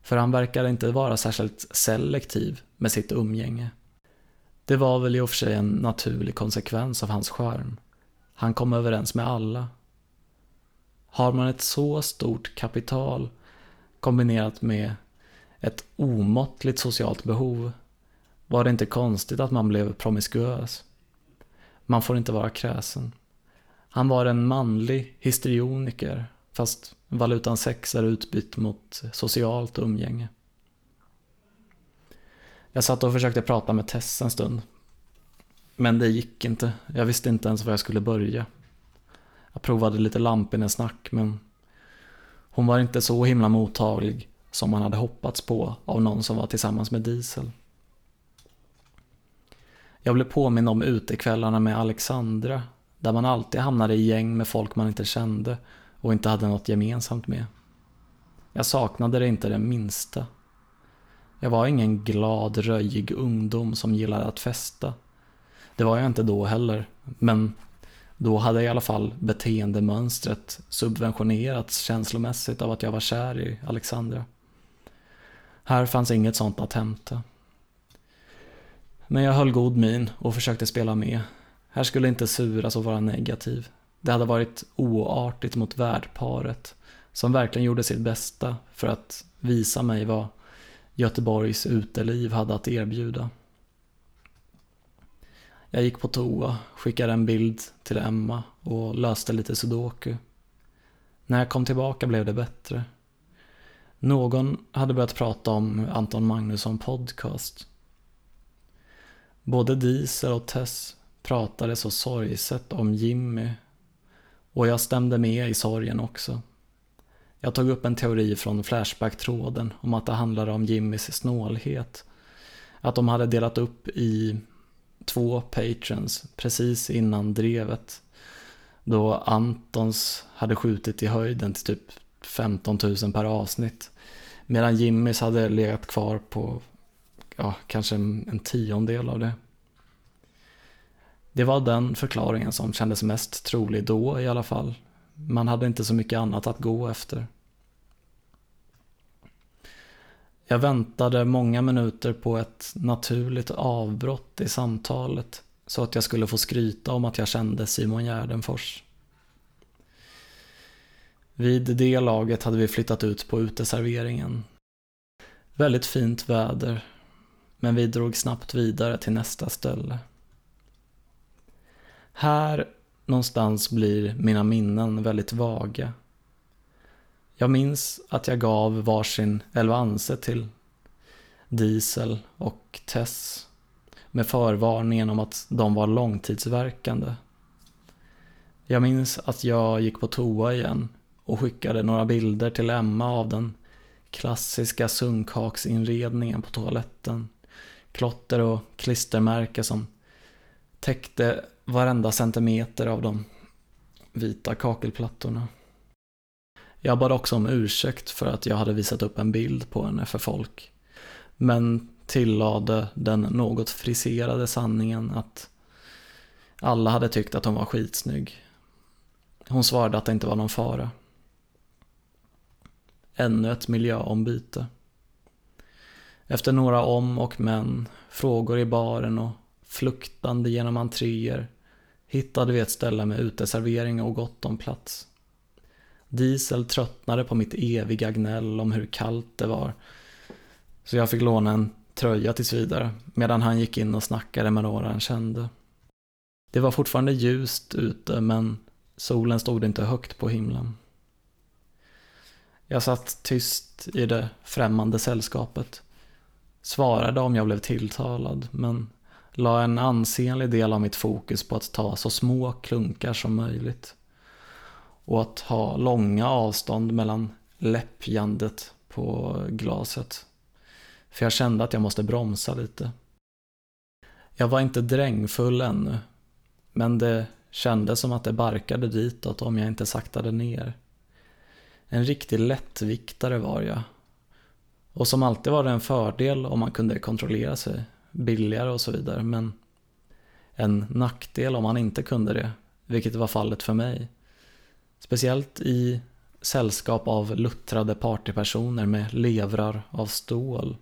För han verkade inte vara särskilt selektiv med sitt umgänge. Det var väl i och för sig en naturlig konsekvens av hans skärm. Han kom överens med alla. Har man ett så stort kapital kombinerat med ett omåttligt socialt behov var det inte konstigt att man blev promiskuös. Man får inte vara kräsen. Han var en manlig histrioniker fast valutan sex är utbytt mot socialt umgänge. Jag satt och försökte prata med Tess en stund. Men det gick inte. Jag visste inte ens var jag skulle börja. Jag provade lite lampinnesnack men hon var inte så himla mottaglig som man hade hoppats på av någon som var tillsammans med Diesel. Jag blev påminn om utekvällarna med Alexandra där man alltid hamnade i gäng med folk man inte kände och inte hade något gemensamt med. Jag saknade det inte det minsta. Jag var ingen glad, röjig ungdom som gillade att festa. Det var jag inte då heller, men då hade i alla fall beteendemönstret subventionerats känslomässigt av att jag var kär i Alexandra. Här fanns inget sånt att hämta. Men jag höll god min och försökte spela med. Här skulle inte suras och vara negativ. Det hade varit oartigt mot värdparet, som verkligen gjorde sitt bästa för att visa mig vad Göteborgs uteliv hade att erbjuda. Jag gick på toa, skickade en bild till Emma och löste lite sudoku. När jag kom tillbaka blev det bättre. Någon hade börjat prata om Anton Magnusson podcast. Både Diesel och Tess pratade så sorgset om Jimmy och jag stämde med i sorgen också. Jag tog upp en teori från Flashback-tråden om att det handlade om Jimmys snålhet. Att de hade delat upp i två patrons precis innan drevet. Då Antons hade skjutit i höjden till typ 15 000 per avsnitt. Medan Jimmys hade legat kvar på ja, kanske en, en tiondel av det. Det var den förklaringen som kändes mest trolig då i alla fall. Man hade inte så mycket annat att gå efter. Jag väntade många minuter på ett naturligt avbrott i samtalet så att jag skulle få skryta om att jag kände Simon Gärdenfors. Vid det laget hade vi flyttat ut på uteserveringen. Väldigt fint väder, men vi drog snabbt vidare till nästa ställe. Här någonstans blir mina minnen väldigt vaga. Jag minns att jag gav varsin Elvanse till Diesel och Tess med förvarningen om att de var långtidsverkande. Jag minns att jag gick på toa igen och skickade några bilder till Emma av den klassiska sunkhaksinredningen på toaletten. Klotter och klistermärken som täckte varenda centimeter av de vita kakelplattorna. Jag bad också om ursäkt för att jag hade visat upp en bild på henne för folk. Men tillade den något friserade sanningen att alla hade tyckt att hon var skitsnygg. Hon svarade att det inte var någon fara. Ännu ett miljöombyte. Efter några om och men, frågor i baren och fluktande genom entréer hittade vi ett ställe med uteservering och gott om plats. Diesel tröttnade på mitt eviga gnäll om hur kallt det var. Så jag fick låna en tröja tills vidare, medan han gick in och snackade med några han kände. Det var fortfarande ljust ute, men solen stod inte högt på himlen. Jag satt tyst i det främmande sällskapet. Svarade om jag blev tilltalad, men la en ansenlig del av mitt fokus på att ta så små klunkar som möjligt. Och att ha långa avstånd mellan läppjandet på glaset. För jag kände att jag måste bromsa lite. Jag var inte drängfull ännu, men det kändes som att det barkade ditåt om jag inte saktade ner. En riktig lättviktare var jag. Och som alltid var det en fördel om man kunde kontrollera sig, billigare och så vidare, men en nackdel om man inte kunde det, vilket var fallet för mig. Speciellt i sällskap av luttrade partypersoner med levrar av stål.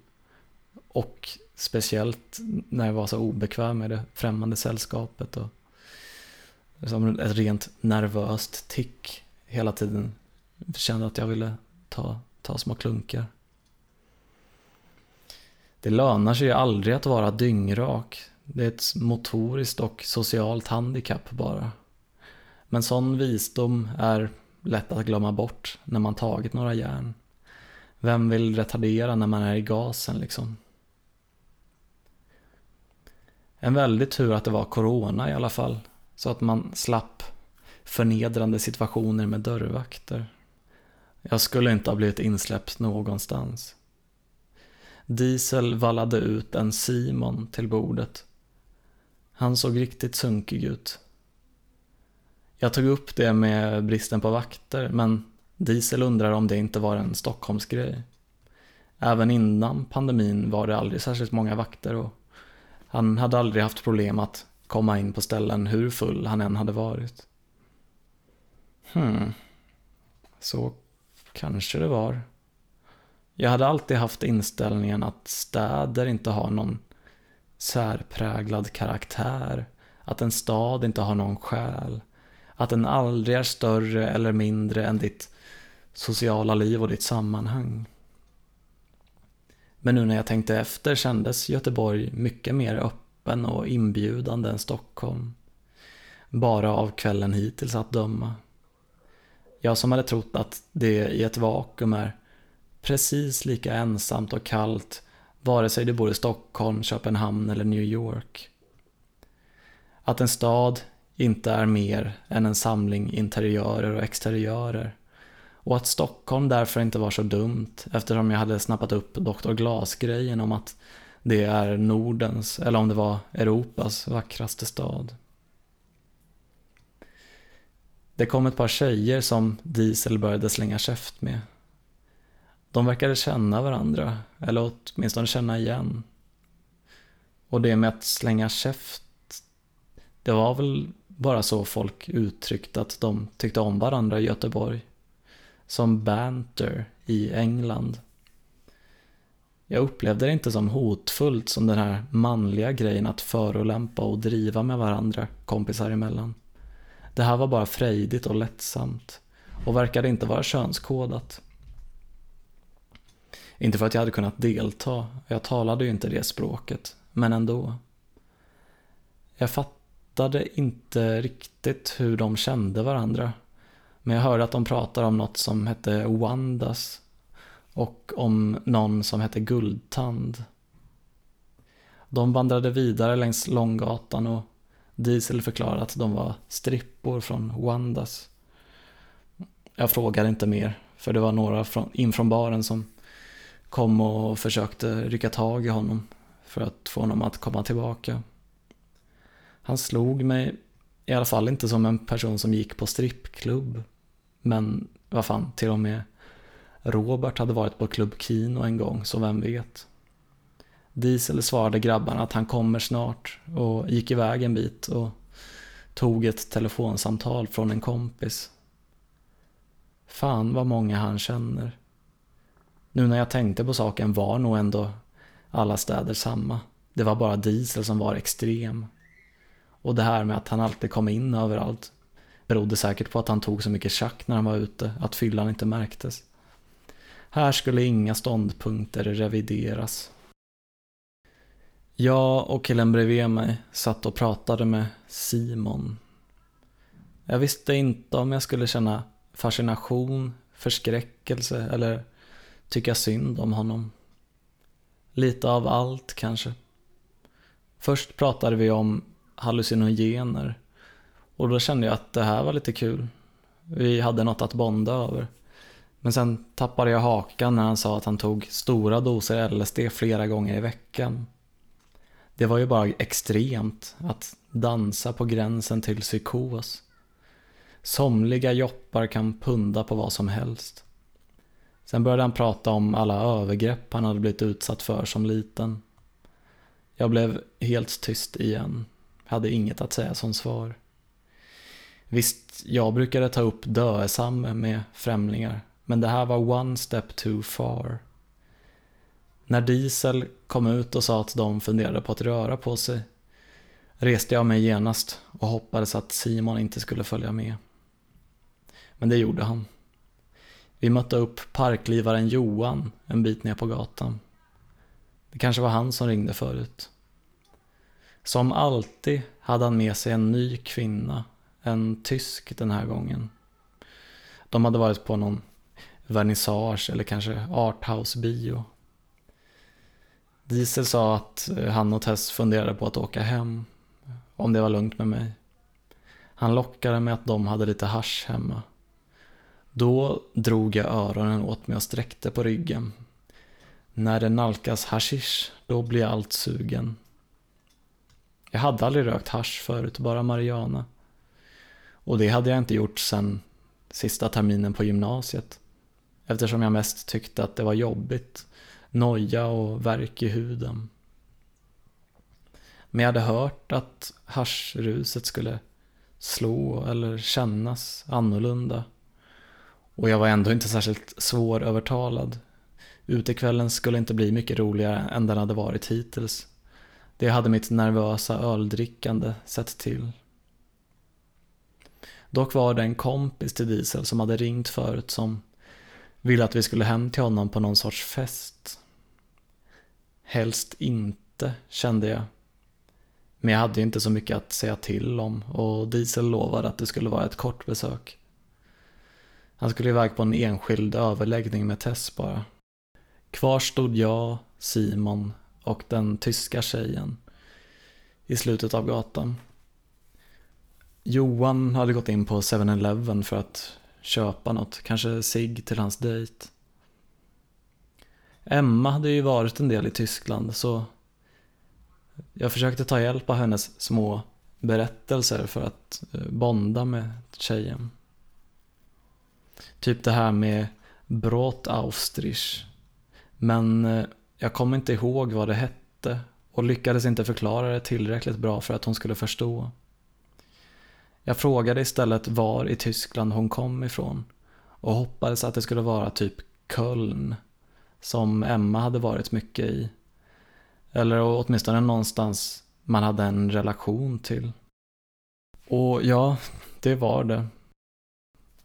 Och speciellt när jag var så obekväm med det främmande sällskapet. Och som ett rent nervöst tick hela tiden. Jag kände att jag ville ta, ta små klunkar. Det lönar sig ju aldrig att vara dyngrak. Det är ett motoriskt och socialt handikapp bara. Men sån visdom är lätt att glömma bort när man tagit några järn. Vem vill retardera när man är i gasen liksom? En väldig tur att det var corona i alla fall. Så att man slapp förnedrande situationer med dörrvakter. Jag skulle inte ha blivit insläppt någonstans. Diesel vallade ut en Simon till bordet. Han såg riktigt sunkig ut. Jag tog upp det med bristen på vakter, men Diesel undrar om det inte var en Stockholmsgrej. Även innan pandemin var det aldrig särskilt många vakter och han hade aldrig haft problem att komma in på ställen hur full han än hade varit. Hmm, så kanske det var. Jag hade alltid haft inställningen att städer inte har någon särpräglad karaktär. Att en stad inte har någon själ. Att den aldrig är större eller mindre än ditt sociala liv och ditt sammanhang. Men nu när jag tänkte efter kändes Göteborg mycket mer öppen och inbjudande än Stockholm. Bara av kvällen hittills att döma. Jag som hade trott att det i ett vakuum är precis lika ensamt och kallt vare sig du bor i Stockholm, Köpenhamn eller New York. Att en stad inte är mer än en samling interiörer och exteriörer. Och att Stockholm därför inte var så dumt eftersom jag hade snappat upp Dr. Glas-grejen om att det är Nordens, eller om det var Europas vackraste stad. Det kom ett par tjejer som Diesel började slänga käft med. De verkade känna varandra, eller åtminstone känna igen. Och det med att slänga käft, det var väl bara så folk uttryckte att de tyckte om varandra i Göteborg. Som banter i England. Jag upplevde det inte som hotfullt som den här manliga grejen att förolämpa och driva med varandra kompisar emellan. Det här var bara frejdigt och lättsamt och verkade inte vara könskodat. Inte för att jag hade kunnat delta, jag talade ju inte det språket, men ändå. Jag fattade inte riktigt hur de kände varandra. Men jag hörde att de pratade om något som hette Wandas och om någon som hette Guldtand. De vandrade vidare längs Långgatan och Diesel förklarade att de var strippor från Wandas. Jag frågade inte mer, för det var några in från baren som kom och försökte rycka tag i honom för att få honom att komma tillbaka. Han slog mig i alla fall inte som en person som gick på strippklubb. Men vad fan, till och med Robert hade varit på Club Kino en gång, så vem vet. Diesel svarade grabbarna att han kommer snart och gick iväg en bit och tog ett telefonsamtal från en kompis. Fan vad många han känner. Nu när jag tänkte på saken var nog ändå alla städer samma. Det var bara Diesel som var extrem. Och det här med att han alltid kom in överallt berodde säkert på att han tog så mycket tjack när han var ute att fyllan inte märktes. Här skulle inga ståndpunkter revideras. Jag och killen bredvid mig satt och pratade med Simon. Jag visste inte om jag skulle känna fascination, förskräckelse eller tycka synd om honom. Lite av allt kanske. Först pratade vi om hallucinogener och då kände jag att det här var lite kul. Vi hade något att bonda över. Men sen tappade jag hakan när han sa att han tog stora doser LSD flera gånger i veckan. Det var ju bara extremt att dansa på gränsen till psykos. Somliga joppar kan punda på vad som helst. Sen började han prata om alla övergrepp han hade blivit utsatt för som liten. Jag blev helt tyst igen. Hade inget att säga som svar. Visst, jag brukade ta upp döesamme med främlingar, men det här var one step too far. När Diesel kom ut och sa att de funderade på att röra på sig reste jag mig genast och hoppades att Simon inte skulle följa med. Men det gjorde han. Vi mötte upp parklivaren Johan en bit ner på gatan. Det kanske var han som ringde förut. Som alltid hade han med sig en ny kvinna, en tysk den här gången. De hade varit på någon vernissage eller kanske arthouse-bio. Diesel sa att eh, han och Tess funderade på att åka hem, om det var lugnt med mig. Han lockade med att de hade lite hash hemma. Då drog jag öronen åt mig och sträckte på ryggen. När det nalkas hashish, då blir jag allt sugen. Jag hade aldrig rökt hash förut, bara marijuana. Och det hade jag inte gjort sedan sista terminen på gymnasiet. Eftersom jag mest tyckte att det var jobbigt, noja och värk i huden. Men jag hade hört att haschruset skulle slå eller kännas annorlunda. Och jag var ändå inte särskilt svårövertalad. Utekvällen skulle inte bli mycket roligare än den hade varit hittills. Det hade mitt nervösa öldrickande sett till. Dock var det en kompis till Diesel som hade ringt förut som ville att vi skulle hem till honom på någon sorts fest. Helst inte, kände jag. Men jag hade ju inte så mycket att säga till om och Diesel lovade att det skulle vara ett kort besök. Han skulle iväg på en enskild överläggning med Tess bara. Kvar stod jag, Simon och den tyska tjejen i slutet av gatan. Johan hade gått in på 7-Eleven för att köpa något, kanske sig till hans dejt. Emma hade ju varit en del i Tyskland så jag försökte ta hjälp av hennes små berättelser för att eh, bonda med tjejen. Typ det här med Brot Austrich. Men eh, jag kom inte ihåg vad det hette och lyckades inte förklara det tillräckligt bra för att hon skulle förstå. Jag frågade istället var i Tyskland hon kom ifrån och hoppades att det skulle vara typ Köln som Emma hade varit mycket i. Eller åtminstone någonstans man hade en relation till. Och ja, det var det.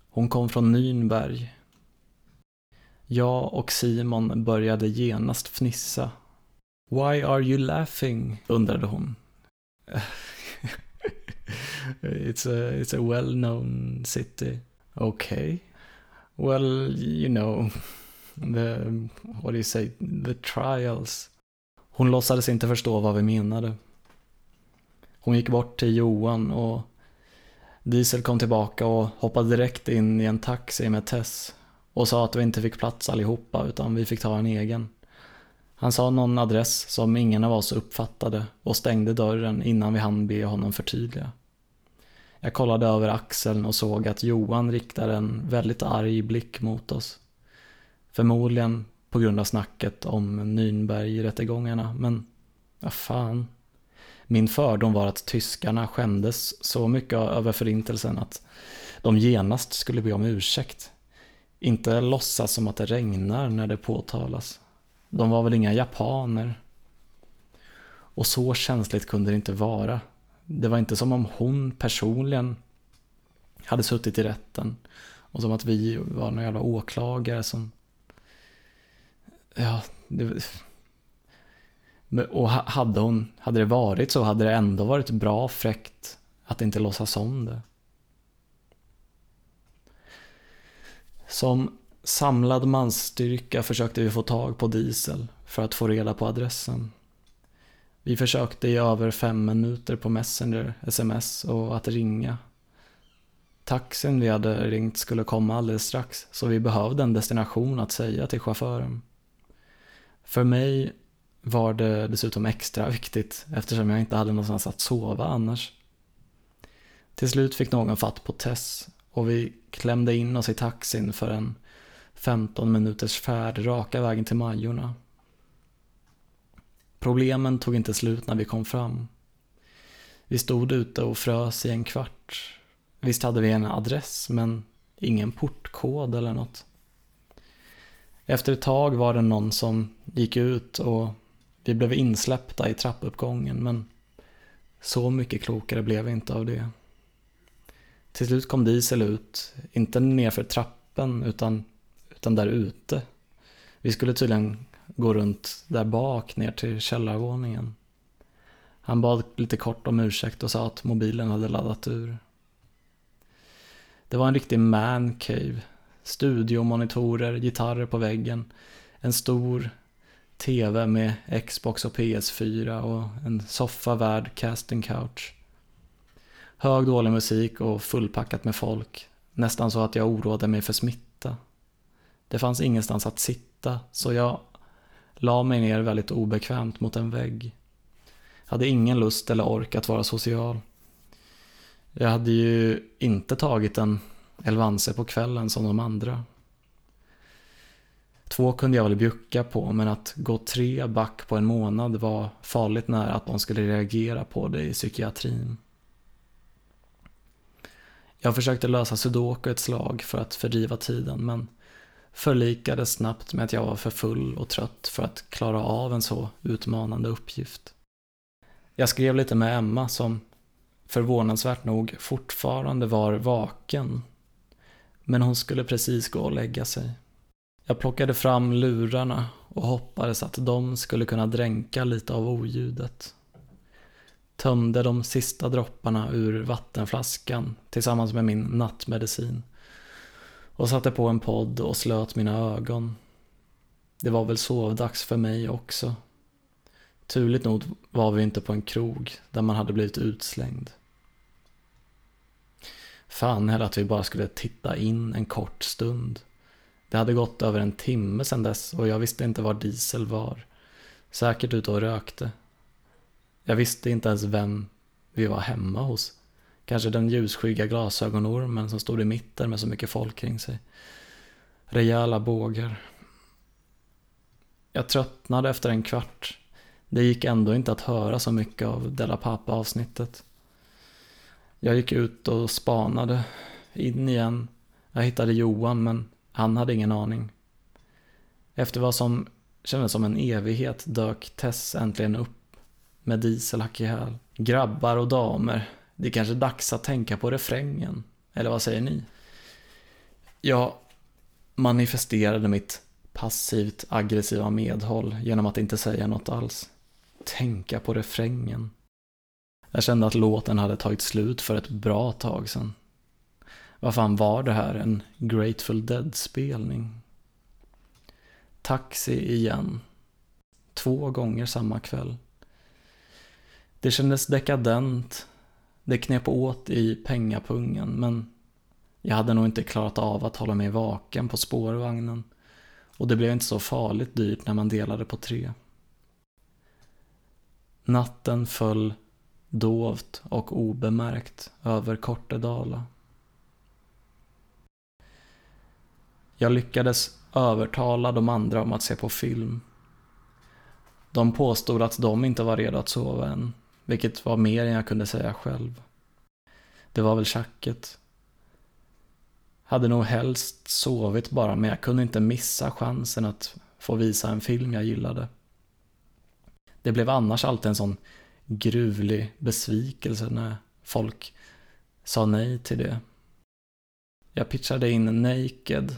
Hon kom från Nürnberg. Jag och Simon började genast fnissa. Why are you laughing? undrade hon. it's a, it's a well-known city. Okay. Well, you know, the, what do you say, the trials. Hon låtsades inte förstå vad vi menade. Hon gick bort till Johan och Diesel kom tillbaka och hoppade direkt in i en taxi med Tess och sa att vi inte fick plats allihopa utan vi fick ta en egen. Han sa någon adress som ingen av oss uppfattade och stängde dörren innan vi hann be honom förtydliga. Jag kollade över axeln och såg att Johan riktade en väldigt arg blick mot oss. Förmodligen på grund av snacket om Nürnberg-rättegångarna, men vad fan. Min fördom var att tyskarna skämdes så mycket över förintelsen att de genast skulle be om ursäkt. Inte låtsas som att det regnar när det påtalas. De var väl inga japaner. Och så känsligt kunde det inte vara. Det var inte som om hon personligen hade suttit i rätten. Och som att vi var några jävla åklagare som... Ja, det... Och hade, hon, hade det varit så hade det ändå varit bra fräckt att inte låtsas om det. Som samlad mansstyrka försökte vi få tag på Diesel för att få reda på adressen. Vi försökte i över fem minuter på Messenger, sms och att ringa. Taxin vi hade ringt skulle komma alldeles strax så vi behövde en destination att säga till chauffören. För mig var det dessutom extra viktigt eftersom jag inte hade någonstans att sova annars. Till slut fick någon fatt på Tess och vi klämde in oss i taxin för en 15 minuters färd raka vägen till Majorna. Problemen tog inte slut när vi kom fram. Vi stod ute och frös i en kvart. Visst hade vi en adress, men ingen portkod eller något. Efter ett tag var det någon som gick ut och vi blev insläppta i trappuppgången, men så mycket klokare blev vi inte av det. Till slut kom Diesel ut, inte nerför trappen utan, utan där ute. Vi skulle tydligen gå runt där bak ner till källarvåningen. Han bad lite kort om ursäkt och sa att mobilen hade laddat ur. Det var en riktig man cave. Studiomonitorer, gitarrer på väggen, en stor TV med Xbox och PS4 och en soffa värd casting couch. Hög dålig musik och fullpackat med folk. Nästan så att jag oroade mig för smitta. Det fanns ingenstans att sitta, så jag la mig ner väldigt obekvämt mot en vägg. Jag hade ingen lust eller ork att vara social. Jag hade ju inte tagit en Elvanse på kvällen som de andra. Två kunde jag väl bjucka på, men att gå tre back på en månad var farligt nära att de skulle reagera på det i psykiatrin. Jag försökte lösa sudoku ett slag för att fördriva tiden, men förlikades snabbt med att jag var för full och trött för att klara av en så utmanande uppgift. Jag skrev lite med Emma som förvånansvärt nog fortfarande var vaken. Men hon skulle precis gå och lägga sig. Jag plockade fram lurarna och hoppades att de skulle kunna dränka lite av oljudet. Tömde de sista dropparna ur vattenflaskan tillsammans med min nattmedicin och satte på en podd och slöt mina ögon. Det var väl sovdags för mig också. Turligt nog var vi inte på en krog där man hade blivit utslängd. Fan heller att vi bara skulle titta in en kort stund. Det hade gått över en timme sedan dess och jag visste inte var Diesel var. Säkert ute och rökte. Jag visste inte ens vem vi var hemma hos. Kanske den ljusskygga glasögonormen som stod i mitten med så mycket folk kring sig. Rejäla bågar. Jag tröttnade efter en kvart. Det gick ändå inte att höra så mycket av Della Pappa avsnittet. Jag gick ut och spanade. In igen. Jag hittade Johan men han hade ingen aning. Efter vad som kändes som en evighet dök Tess äntligen upp med dieselhack i häl. Grabbar och damer, det är kanske dags att tänka på refrängen. Eller vad säger ni? Jag manifesterade mitt passivt aggressiva medhåll genom att inte säga något alls. Tänka på refrängen. Jag kände att låten hade tagit slut för ett bra tag sedan. Vad fan var det här? En Grateful Dead-spelning? Taxi igen. Två gånger samma kväll. Det kändes dekadent. Det knep åt i pengapungen men jag hade nog inte klarat av att hålla mig vaken på spårvagnen. Och det blev inte så farligt dyrt när man delade på tre. Natten föll dovt och obemärkt över Kortedala. Jag lyckades övertala de andra om att se på film. De påstod att de inte var redo att sova än, vilket var mer än jag kunde säga själv. Det var väl tjacket. Hade nog helst sovit bara, men jag kunde inte missa chansen att få visa en film jag gillade. Det blev annars alltid en sån gruvlig besvikelse när folk sa nej till det. Jag pitchade in Naked.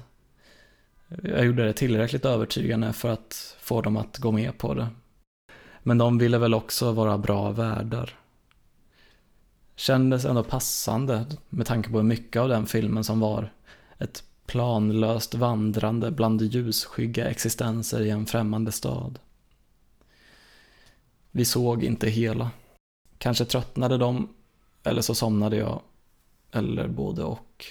Jag gjorde det tillräckligt övertygande för att få dem att gå med på det. Men de ville väl också vara bra värdar. Kändes ändå passande med tanke på hur mycket av den filmen som var ett planlöst vandrande bland ljusskygga existenser i en främmande stad. Vi såg inte hela. Kanske tröttnade de, eller så somnade jag, eller både och.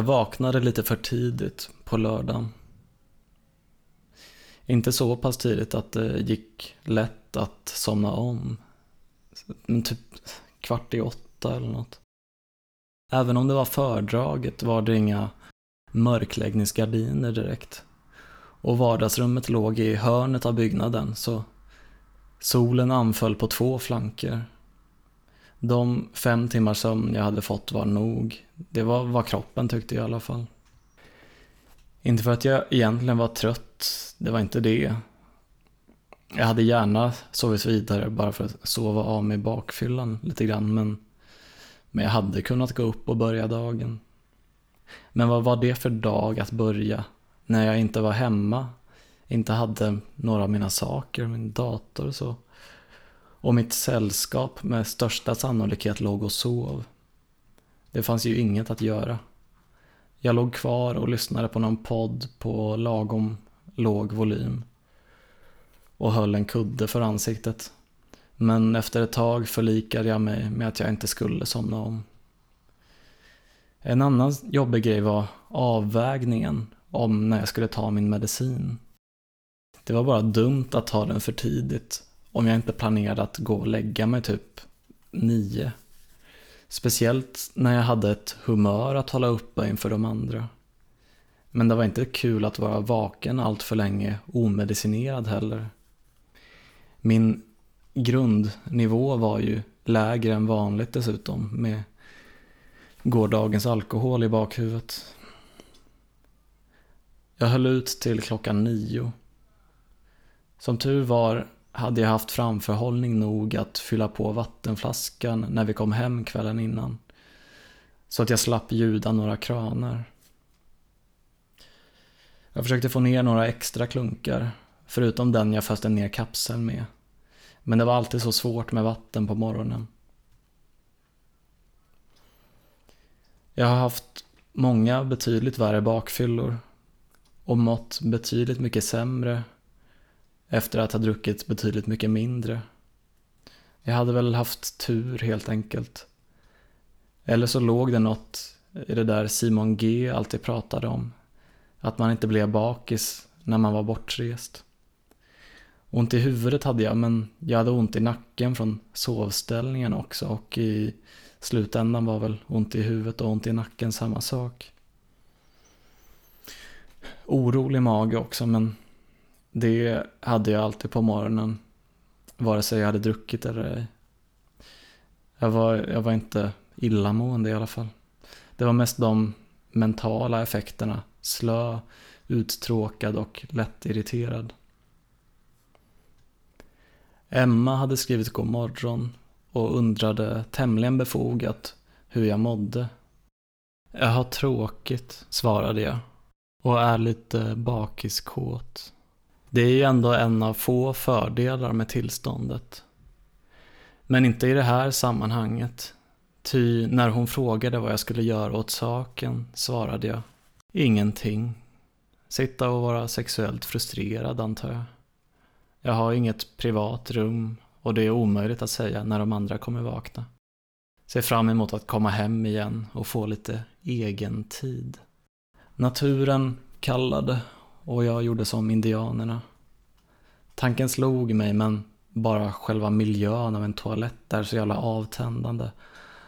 Jag vaknade lite för tidigt på lördagen. Inte så pass tidigt att det gick lätt att somna om. Men typ kvart i åtta eller något. Även om det var fördraget var det inga mörkläggningsgardiner direkt. Och vardagsrummet låg i hörnet av byggnaden så solen anföll på två flanker de fem timmar sömn jag hade fått var nog. Det var vad kroppen tyckte i alla fall. Inte för att jag egentligen var trött, det var inte det. Jag hade gärna sovit vidare bara för att sova av mig bakfyllan lite grann, men, men jag hade kunnat gå upp och börja dagen. Men vad var det för dag att börja när jag inte var hemma, inte hade några av mina saker, min dator och så. Och mitt sällskap med största sannolikhet låg och sov. Det fanns ju inget att göra. Jag låg kvar och lyssnade på någon podd på lagom låg volym och höll en kudde för ansiktet. Men efter ett tag förlikade jag mig med att jag inte skulle somna om. En annan jobbig grej var avvägningen om när jag skulle ta min medicin. Det var bara dumt att ta den för tidigt om jag inte planerade att gå och lägga mig typ nio. Speciellt när jag hade ett humör att hålla uppe inför de andra. Men det var inte kul att vara vaken allt för länge omedicinerad heller. Min grundnivå var ju lägre än vanligt dessutom med gårdagens alkohol i bakhuvudet. Jag höll ut till klockan nio. Som tur var hade jag haft framförhållning nog att fylla på vattenflaskan när vi kom hem kvällen innan. Så att jag slapp ljuda några kranar. Jag försökte få ner några extra klunkar, förutom den jag föste ner kapseln med. Men det var alltid så svårt med vatten på morgonen. Jag har haft många betydligt värre bakfyllor och mått betydligt mycket sämre efter att ha druckit betydligt mycket mindre. Jag hade väl haft tur helt enkelt. Eller så låg det något i det där Simon G alltid pratade om. Att man inte blev bakis när man var bortrest. Ont i huvudet hade jag, men jag hade ont i nacken från sovställningen också och i slutändan var väl ont i huvudet och ont i nacken samma sak. Orolig mage också, men det hade jag alltid på morgonen. Vare sig jag hade druckit eller ej. Jag var, jag var inte illamående i alla fall. Det var mest de mentala effekterna. Slö, uttråkad och lättirriterad. Emma hade skrivit god morgon och undrade tämligen befogat hur jag mådde. Jag har tråkigt, svarade jag och är lite bakiskåt. Det är ju ändå en av få fördelar med tillståndet. Men inte i det här sammanhanget. Ty när hon frågade vad jag skulle göra åt saken svarade jag ingenting. Sitta och vara sexuellt frustrerad antar jag. Jag har inget privat rum och det är omöjligt att säga när de andra kommer vakna. Ser fram emot att komma hem igen och få lite egen tid. Naturen kallade och jag gjorde som indianerna. Tanken slog mig men bara själva miljön av en toalett är så jävla avtändande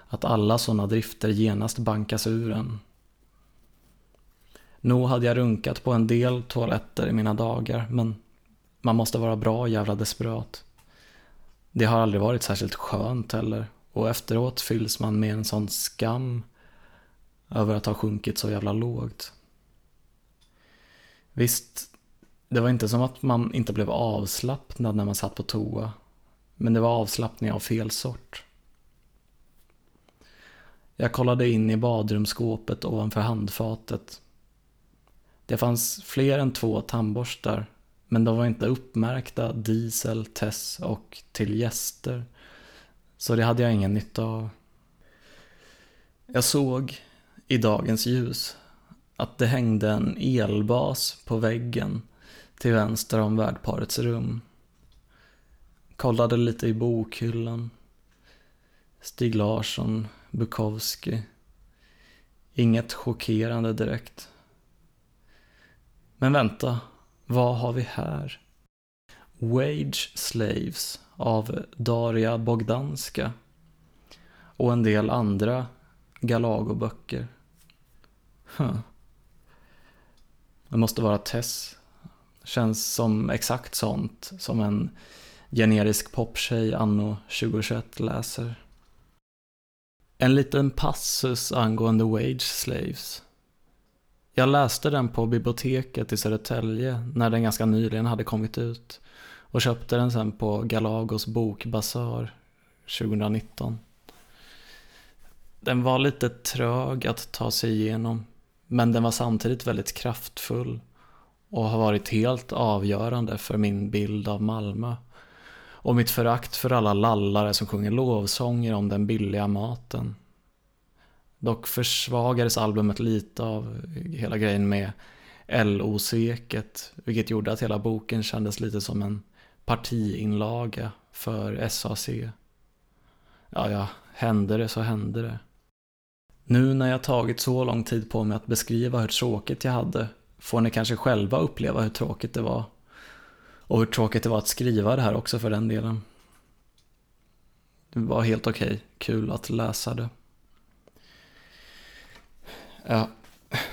att alla sådana drifter genast bankas ur en. Nog hade jag runkat på en del toaletter i mina dagar men man måste vara bra jävla desperat. Det har aldrig varit särskilt skönt heller och efteråt fylls man med en sån skam över att ha sjunkit så jävla lågt. Visst, det var inte som att man inte blev avslappnad när man satt på toa. Men det var avslappning av fel sort. Jag kollade in i badrumsskåpet ovanför handfatet. Det fanns fler än två tandborstar, men de var inte uppmärkta diesel, Tess och till gäster. Så det hade jag ingen nytta av. Jag såg i dagens ljus att det hängde en elbas på väggen till vänster om värdparets rum. Kollade lite i bokhyllan. Stig Larsson, Bukowski. Inget chockerande direkt. Men vänta, vad har vi här? Wage Slaves av Daria Bogdanska och en del andra Galago-böcker. Huh. Det måste vara Tess. Känns som exakt sånt som en generisk poptjej anno 2021 läser. En liten passus angående Wage Slaves. Jag läste den på biblioteket i Södertälje när den ganska nyligen hade kommit ut och köpte den sen på Galagos bokbasar 2019. Den var lite trög att ta sig igenom men den var samtidigt väldigt kraftfull och har varit helt avgörande för min bild av Malmö. Och mitt förakt för alla lallare som sjunger lovsånger om den billiga maten. Dock försvagades albumet lite av hela grejen med LO-sveket, vilket gjorde att hela boken kändes lite som en partiinlaga för SAC. Ja, ja, hände det så hände det. Nu när jag tagit så lång tid på mig att beskriva hur tråkigt jag hade får ni kanske själva uppleva hur tråkigt det var. Och hur tråkigt det var att skriva det här också för den delen. Det var helt okej, okay. kul att läsa det. Ja,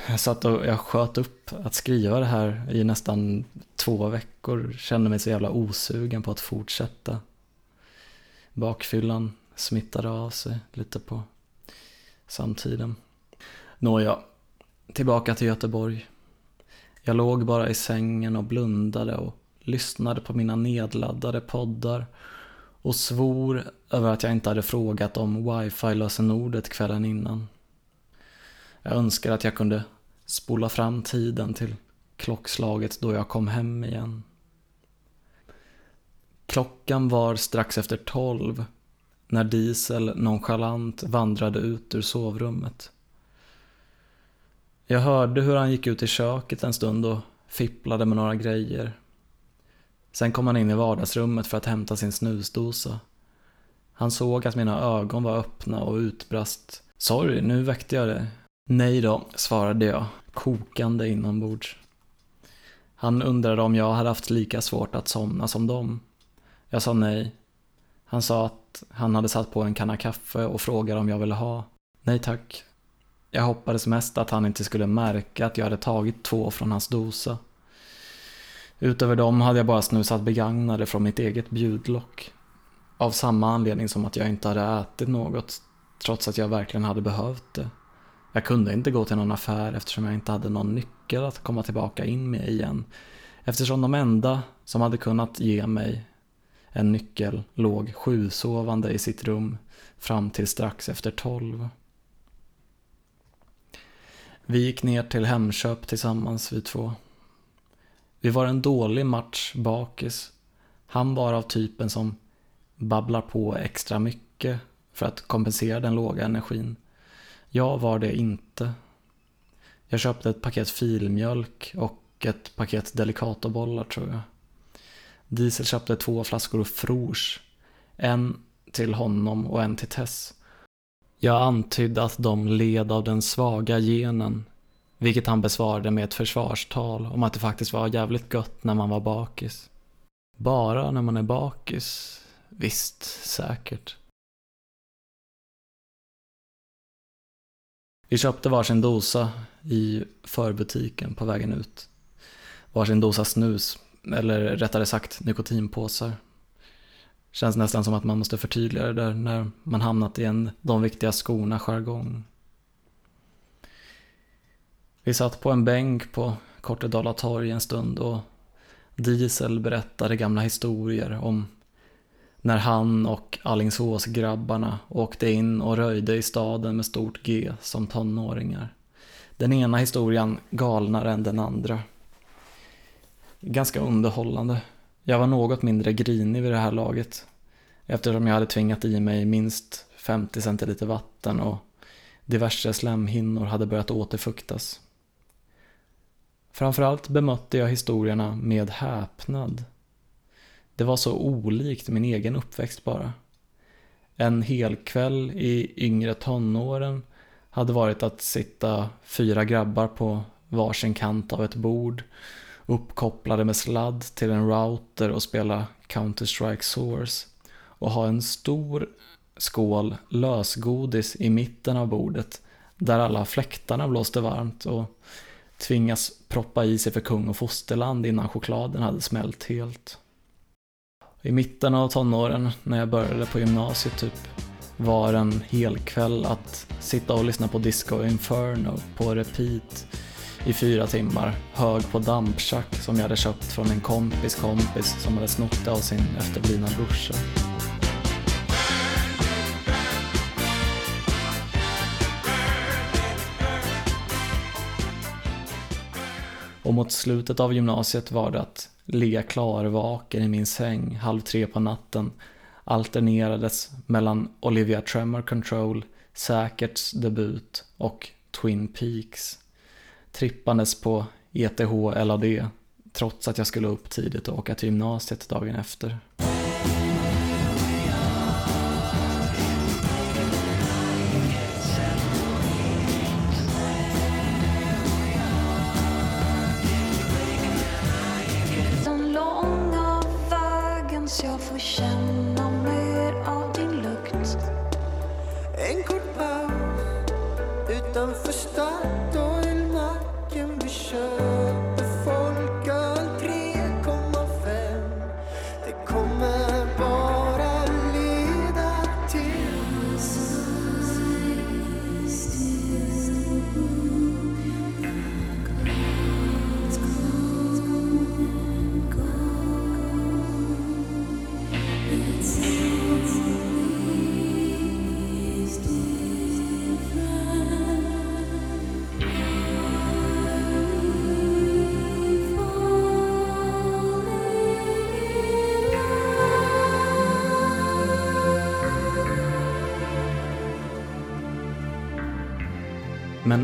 jag satt och jag sköt upp att skriva det här i nästan två veckor. Kände mig så jävla osugen på att fortsätta. Bakfyllan smittade av sig lite på samtiden. Nåja, tillbaka till Göteborg. Jag låg bara i sängen och blundade och lyssnade på mina nedladdade poddar och svor över att jag inte hade frågat om wifi-lösenordet kvällen innan. Jag önskar att jag kunde spola fram tiden till klockslaget då jag kom hem igen. Klockan var strax efter tolv när Diesel nonchalant vandrade ut ur sovrummet. Jag hörde hur han gick ut i köket en stund och fipplade med några grejer. Sen kom han in i vardagsrummet för att hämta sin snusdosa. Han såg att mina ögon var öppna och utbrast Sorry, nu väckte jag dig. Nej då, svarade jag, kokande inombords. Han undrade om jag hade haft lika svårt att somna som dem. Jag sa nej. Han sa att han hade satt på en kanna kaffe och frågade om jag ville ha. Nej tack. Jag hoppades mest att han inte skulle märka att jag hade tagit två från hans dosa. Utöver dem hade jag bara snusat begagnade från mitt eget bjudlock. Av samma anledning som att jag inte hade ätit något, trots att jag verkligen hade behövt det. Jag kunde inte gå till någon affär eftersom jag inte hade någon nyckel att komma tillbaka in med igen. Eftersom de enda som hade kunnat ge mig en nyckel låg sjusovande i sitt rum fram till strax efter tolv. Vi gick ner till Hemköp tillsammans vi två. Vi var en dålig match bakis. Han var av typen som babblar på extra mycket för att kompensera den låga energin. Jag var det inte. Jag köpte ett paket filmjölk och ett paket Delicatobollar tror jag. Diesel köpte två flaskor Frouge. En till honom och en till Tess. Jag antydde att de led av den svaga genen, vilket han besvarade med ett försvarstal om att det faktiskt var jävligt gött när man var bakis. Bara när man är bakis? Visst, säkert. Vi köpte varsin dosa i förbutiken på vägen ut. Varsin dosa snus, eller rättare sagt nikotinpåsar. Känns nästan som att man måste förtydliga det där när man hamnat i en de viktiga skorna jargong. Vi satt på en bänk på Kortedala torg en stund och Diesel berättade gamla historier om när han och Allingsåsgrabbarna åkte in och röjde i staden med stort G som tonåringar. Den ena historien galnare än den andra. Ganska underhållande. Jag var något mindre grinig vid det här laget. Eftersom jag hade tvingat i mig minst 50 centiliter vatten och diverse slemhinnor hade börjat återfuktas. Framförallt bemötte jag historierna med häpnad. Det var så olikt min egen uppväxt bara. En hel kväll i yngre tonåren hade varit att sitta fyra grabbar på varsin kant av ett bord uppkopplade med sladd till en router och spela Counter-Strike Source och ha en stor skål lösgodis i mitten av bordet där alla fläktarna blåste varmt och tvingas proppa i sig för kung och fosterland innan chokladen hade smält helt. I mitten av tonåren, när jag började på gymnasiet typ, var en hel kväll att sitta och lyssna på Disco Inferno på repeat i fyra timmar, hög på damptjack som jag hade köpt från en kompis kompis som hade snott det av sin efterblivna brorsa. Och mot slutet av gymnasiet var det att ligga klarvaken i min säng halv tre på natten alternerades mellan Olivia Tremor Control, Säkerts debut och Twin Peaks. Trippandes på ETH LAD trots att jag skulle upp tidigt och åka till gymnasiet dagen efter.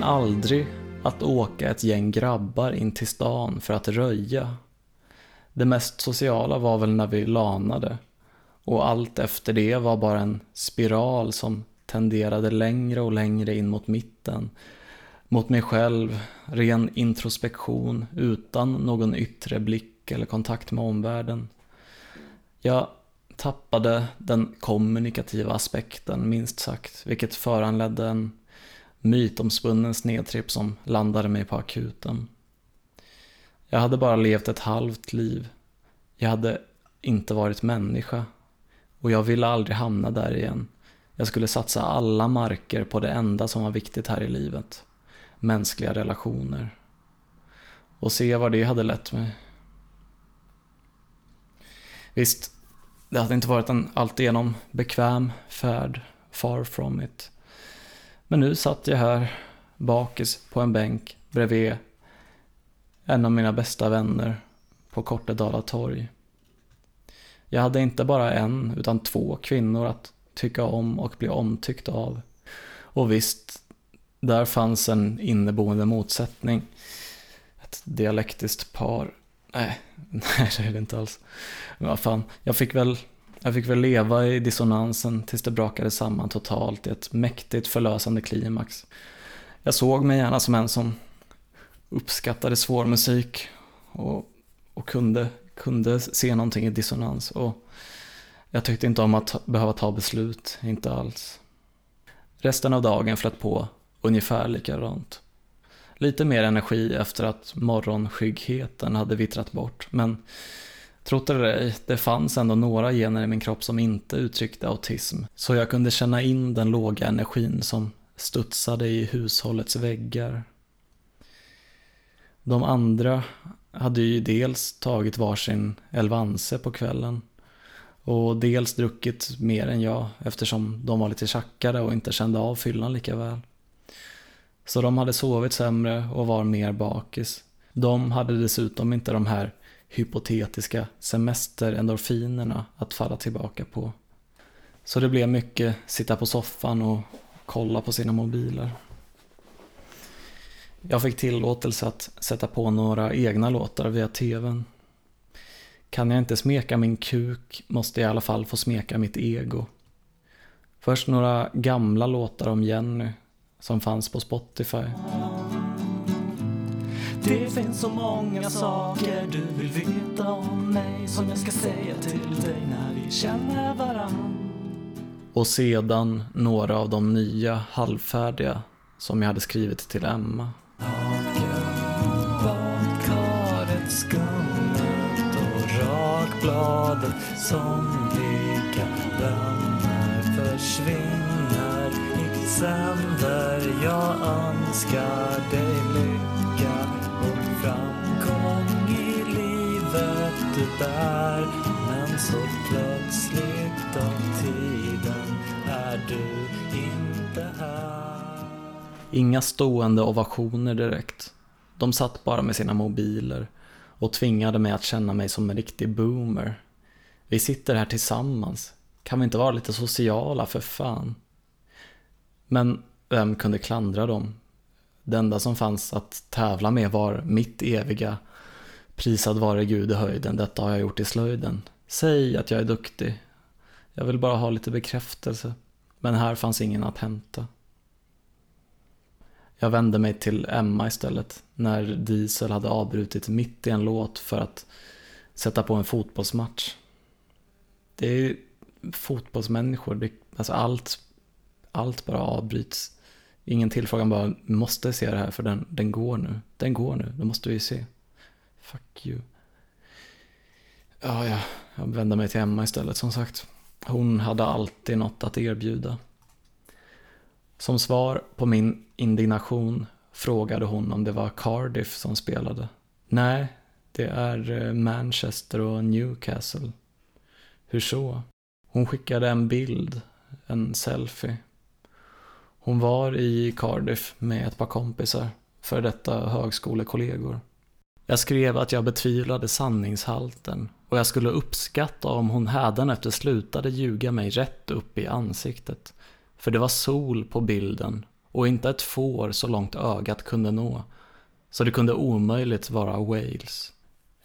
Aldrig att åka ett gäng grabbar in till stan för att röja. Det mest sociala var väl när vi lanade. Och allt efter det var bara en spiral som tenderade längre och längre in mot mitten. Mot mig själv, ren introspektion utan någon yttre blick eller kontakt med omvärlden. Jag tappade den kommunikativa aspekten minst sagt, vilket föranledde en mytomspunnen snedtripp som landade mig på akuten. Jag hade bara levt ett halvt liv. Jag hade inte varit människa. Och jag ville aldrig hamna där igen. Jag skulle satsa alla marker på det enda som var viktigt här i livet. Mänskliga relationer. Och se var det hade lett mig. Visst, det hade inte varit en alltigenom bekväm färd, far from it. Men nu satt jag här bakis på en bänk bredvid en av mina bästa vänner på Kortedala torg. Jag hade inte bara en, utan två kvinnor att tycka om och bli omtyckt av. Och visst, där fanns en inneboende motsättning. Ett dialektiskt par. Nej, nej det är det inte alls. Men vad fan, jag fick väl jag fick väl leva i dissonansen tills det brakade samman totalt i ett mäktigt förlösande klimax. Jag såg mig gärna som en som uppskattade svår musik och, och kunde, kunde se någonting i dissonans. Och jag tyckte inte om att behöva ta beslut, inte alls. Resten av dagen flöt på ungefär likadant. Lite mer energi efter att morgonskyggheten hade vittrat bort, men Trott eller ej, det fanns ändå några gener i min kropp som inte uttryckte autism. Så jag kunde känna in den låga energin som studsade i hushållets väggar. De andra hade ju dels tagit varsin Elvanse på kvällen och dels druckit mer än jag eftersom de var lite tjackare och inte kände av fyllan lika väl. Så de hade sovit sämre och var mer bakis. De hade dessutom inte de här hypotetiska semesterendorfinerna att falla tillbaka på. Så det blev mycket sitta på soffan och kolla på sina mobiler. Jag fick tillåtelse att sätta på några egna låtar via tvn. Kan jag inte smeka min kuk måste jag i alla fall få smeka mitt ego. Först några gamla låtar om Jenny som fanns på Spotify. Det finns så många saker du vill veta om mig som jag ska säga till dig när vi känner varann. Och sedan några av de nya halvfärdiga som jag hade skrivit till Emma. Badkaret skummet och rakbladet som lika bönor försvinner i december. Jag önskar dig lycka framgång i livet du bär Men så plötsligt av tiden är du inte här Inga stående ovationer direkt. De satt bara med sina mobiler och tvingade mig att känna mig som en riktig boomer. Vi sitter här tillsammans. Kan vi inte vara lite sociala för fan? Men vem kunde klandra dem? Det enda som fanns att tävla med var mitt eviga Prisad vare Gud i höjden, detta har jag gjort i slöjden. Säg att jag är duktig. Jag vill bara ha lite bekräftelse. Men här fanns ingen att hämta. Jag vände mig till Emma istället, när Diesel hade avbrutit mitt i en låt för att sätta på en fotbollsmatch. Det är fotbollsmänniskor, det, alltså allt, allt bara avbryts. Ingen tillfrågan bara, måste se det här för den, den går nu. Den går nu, det måste vi se. Fuck you. Ja, ja, jag vände mig till Emma istället som sagt. Hon hade alltid något att erbjuda. Som svar på min indignation frågade hon om det var Cardiff som spelade. Nej, det är eh, Manchester och Newcastle. Hur så? Hon skickade en bild, en selfie. Hon var i Cardiff med ett par kompisar, för detta högskolekollegor. Jag skrev att jag betvivlade sanningshalten och jag skulle uppskatta om hon hädanefter slutade ljuga mig rätt upp i ansiktet. För det var sol på bilden och inte ett får så långt ögat kunde nå. Så det kunde omöjligt vara Wales.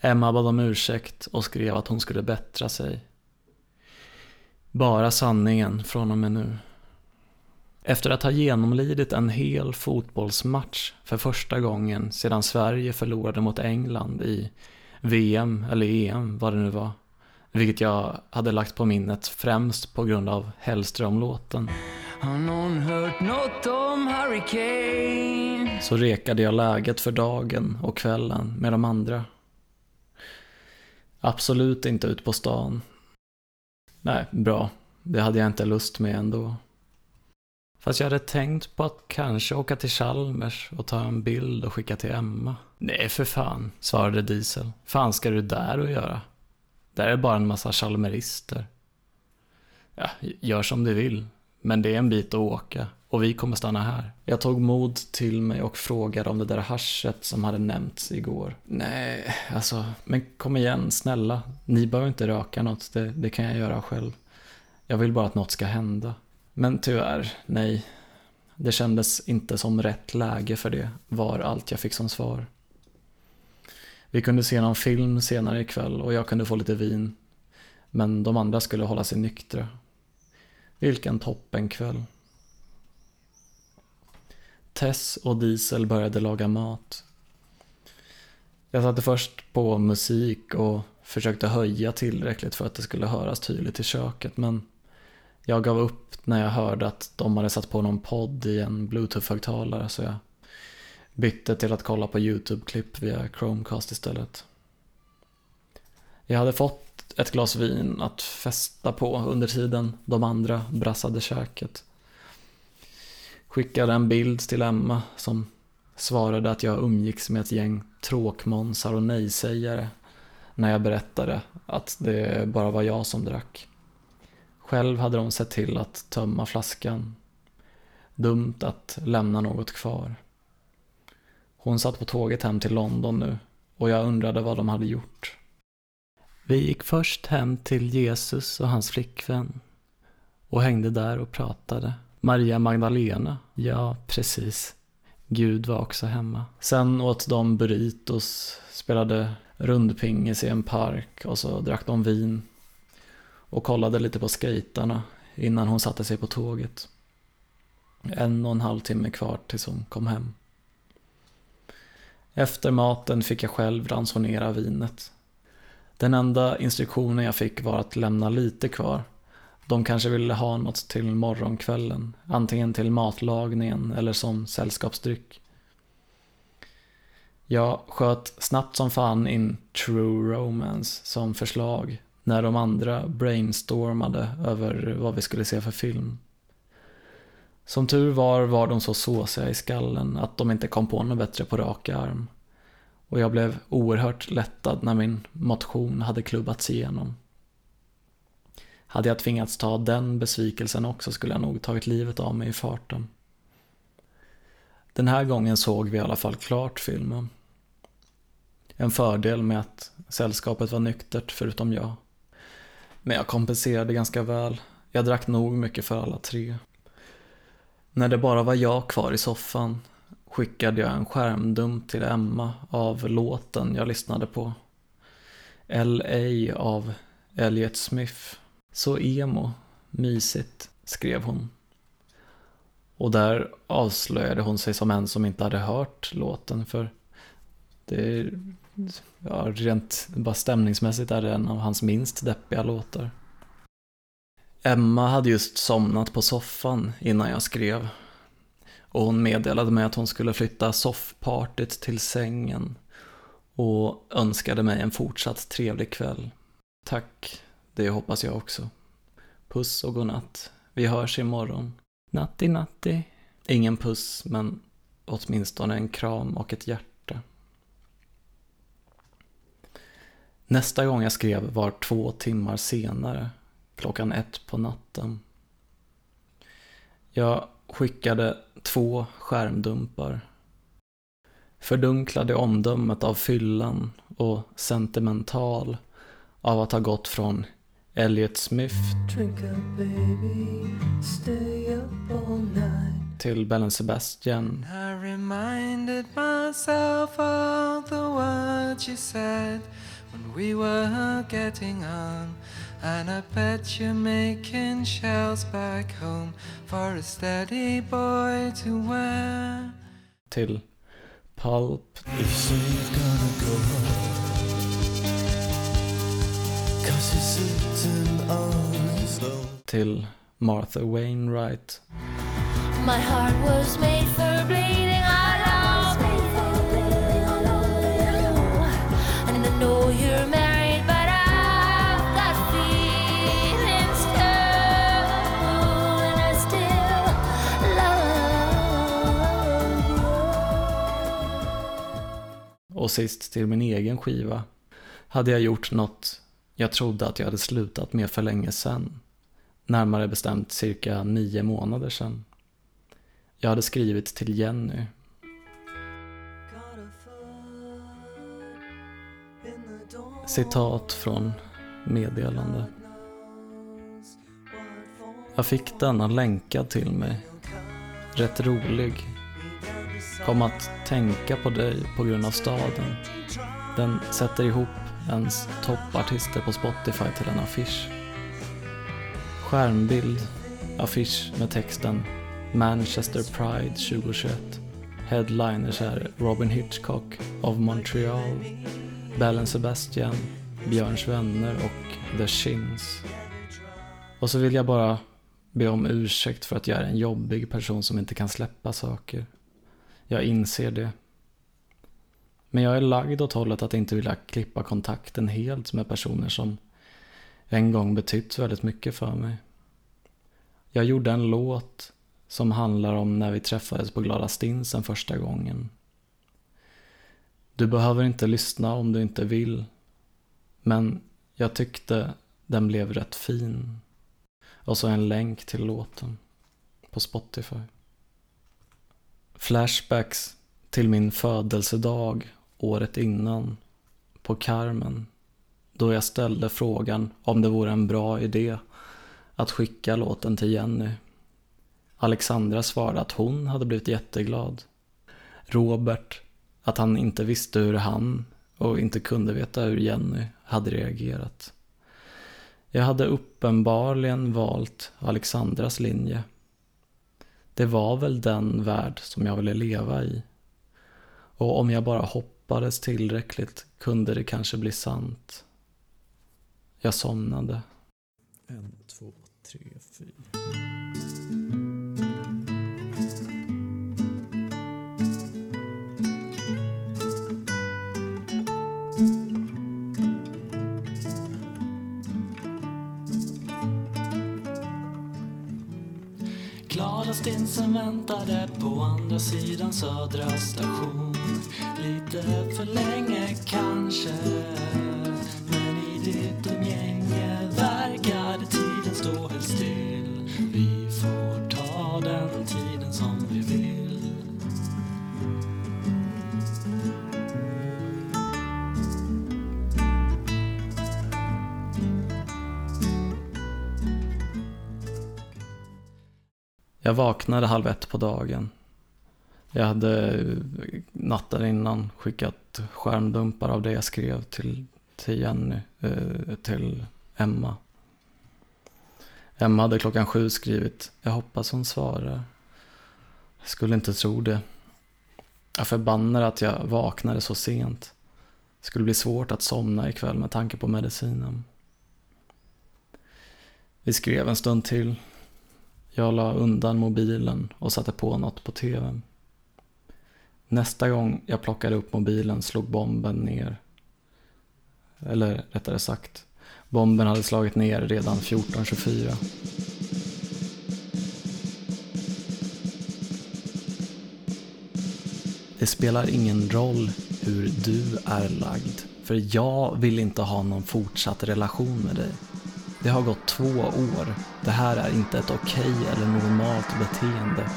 Emma bad om ursäkt och skrev att hon skulle bättra sig. Bara sanningen från och med nu. Efter att ha genomlidit en hel fotbollsmatch för första gången sedan Sverige förlorade mot England i VM eller EM, vad det nu var. Vilket jag hade lagt på minnet främst på grund av Hellström-låten. Har någon hört något om Hurricane? Så rekade jag läget för dagen och kvällen med de andra. Absolut inte ut på stan. Nej, bra. Det hade jag inte lust med ändå. Fast jag hade tänkt på att kanske åka till Chalmers och ta en bild och skicka till Emma. Nej för fan, svarade Diesel. Fan ska du där och göra? Där är bara en massa chalmerister. Ja, gör som du vill. Men det är en bit att åka. Och vi kommer stanna här. Jag tog mod till mig och frågade om det där haschet som hade nämnts igår. Nej, alltså, men kom igen, snälla. Ni behöver inte röka något, det, det kan jag göra själv. Jag vill bara att något ska hända. Men tyvärr, nej. Det kändes inte som rätt läge för det, var allt jag fick som svar. Vi kunde se någon film senare ikväll och jag kunde få lite vin. Men de andra skulle hålla sig nyktra. Vilken toppenkväll. Tess och Diesel började laga mat. Jag satte först på musik och försökte höja tillräckligt för att det skulle höras tydligt i köket men jag gav upp när jag hörde att de hade satt på någon podd i en bluetooth-högtalare så jag bytte till att kolla på YouTube-klipp via Chromecast istället. Jag hade fått ett glas vin att festa på under tiden de andra brassade köket. Skickade en bild till Emma som svarade att jag umgicks med ett gäng tråkmånsar och nejsägare när jag berättade att det bara var jag som drack. Själv hade de sett till att tömma flaskan. Dumt att lämna något kvar. Hon satt på tåget hem till London nu och jag undrade vad de hade gjort. Vi gick först hem till Jesus och hans flickvän och hängde där och pratade. Maria Magdalena, ja precis. Gud var också hemma. Sen åt de burritos, spelade rundpingis i en park och så drack de vin och kollade lite på skejtarna innan hon satte sig på tåget. En och en halv timme kvar tills hon kom hem. Efter maten fick jag själv ransonera vinet. Den enda instruktionen jag fick var att lämna lite kvar. De kanske ville ha något till morgonkvällen, antingen till matlagningen eller som sällskapsdryck. Jag sköt snabbt som fan in True Romance som förslag när de andra brainstormade över vad vi skulle se för film. Som tur var var de så såsiga i skallen att de inte kom på något bättre på rak arm. Och jag blev oerhört lättad när min motion hade klubbats igenom. Hade jag tvingats ta den besvikelsen också skulle jag nog tagit livet av mig i farten. Den här gången såg vi i alla fall klart filmen. En fördel med att sällskapet var nyktert förutom jag. Men jag kompenserade ganska väl. Jag drack nog mycket för alla tre. När det bara var jag kvar i soffan skickade jag en skärmdump till Emma av låten jag lyssnade på. L.A. av Elliot Smith. Så emo, mysigt, skrev hon. Och där avslöjade hon sig som en som inte hade hört låten för det ja, rent bara stämningsmässigt är det en av hans minst deppiga låtar. Emma hade just somnat på soffan innan jag skrev. Och hon meddelade mig att hon skulle flytta soffpartyt till sängen och önskade mig en fortsatt trevlig kväll. Tack, det hoppas jag också. Puss och godnatt. Vi hörs imorgon. Natti natti. Ingen puss, men åtminstone en kram och ett hjärta. Nästa gång jag skrev var två timmar senare, klockan ett på natten. Jag skickade två skärmdumpar. Fördunklade omdömet av fyllan och sentimental av att ha gått från Elliot Smith till Bellen Sebastian I reminded myself of the words you said when we were getting on And I bet you're making shells back home for a steady boy to wear. Till Pulp If you're gonna go home till Martha Wainwright. My heart was made for Och sist till min egen skiva hade jag gjort något jag trodde att jag hade slutat med för länge sedan. Närmare bestämt cirka nio månader sedan. Jag hade skrivit till Jenny. Citat från meddelande. Jag fick denna länkad till mig. Rätt rolig. Kom att tänka på dig på grund av staden. Den sätter ihop ens toppartister på Spotify till en affisch. Skärmbild, affisch med texten Manchester Pride 2021. Headliners är Robin Hitchcock of Montreal, Bellen Sebastian, Björns vänner och The Shins. Och så vill jag bara be om ursäkt för att jag är en jobbig person som inte kan släppa saker. Jag inser det. Men jag är lagd åt hållet att inte vilja klippa kontakten helt med personer som en gång betytt väldigt mycket för mig. Jag gjorde en låt som handlar om när vi träffades på Glada Stinsen första gången. Du behöver inte lyssna om du inte vill. Men jag tyckte den blev rätt fin. Och så en länk till låten. På Spotify. Flashbacks till min födelsedag året innan på Carmen då jag ställde frågan om det vore en bra idé att skicka låten till Jenny. Alexandra svarade att hon hade blivit jätteglad. Robert att han inte visste hur han och inte kunde veta hur Jenny hade reagerat. Jag hade uppenbarligen valt Alexandras linje. Det var väl den värld som jag ville leva i. Och om jag bara hoppades tillräckligt kunde det kanske bli sant. Jag somnade. En, två, tre, fyra. Glada stinsen väntade på andra sidan Södra station. Lite för länge kanske Men i ditt umgänge Jag vaknade halv ett på dagen. Jag hade natten innan skickat skärmdumpar av det jag skrev till, till Jenny, eh, till Emma. Emma hade klockan sju skrivit, jag hoppas hon svarar. Jag skulle inte tro det. Jag förbannar att jag vaknade så sent. Det skulle bli svårt att somna ikväll med tanke på medicinen. Vi skrev en stund till. Jag la undan mobilen och satte på något på tvn. Nästa gång jag plockade upp mobilen slog bomben ner. Eller rättare sagt, bomben hade slagit ner redan 14.24. Det spelar ingen roll hur du är lagd, för jag vill inte ha någon fortsatt relation med dig. Det har gått två år. Det här är inte ett okej okay eller normalt beteende.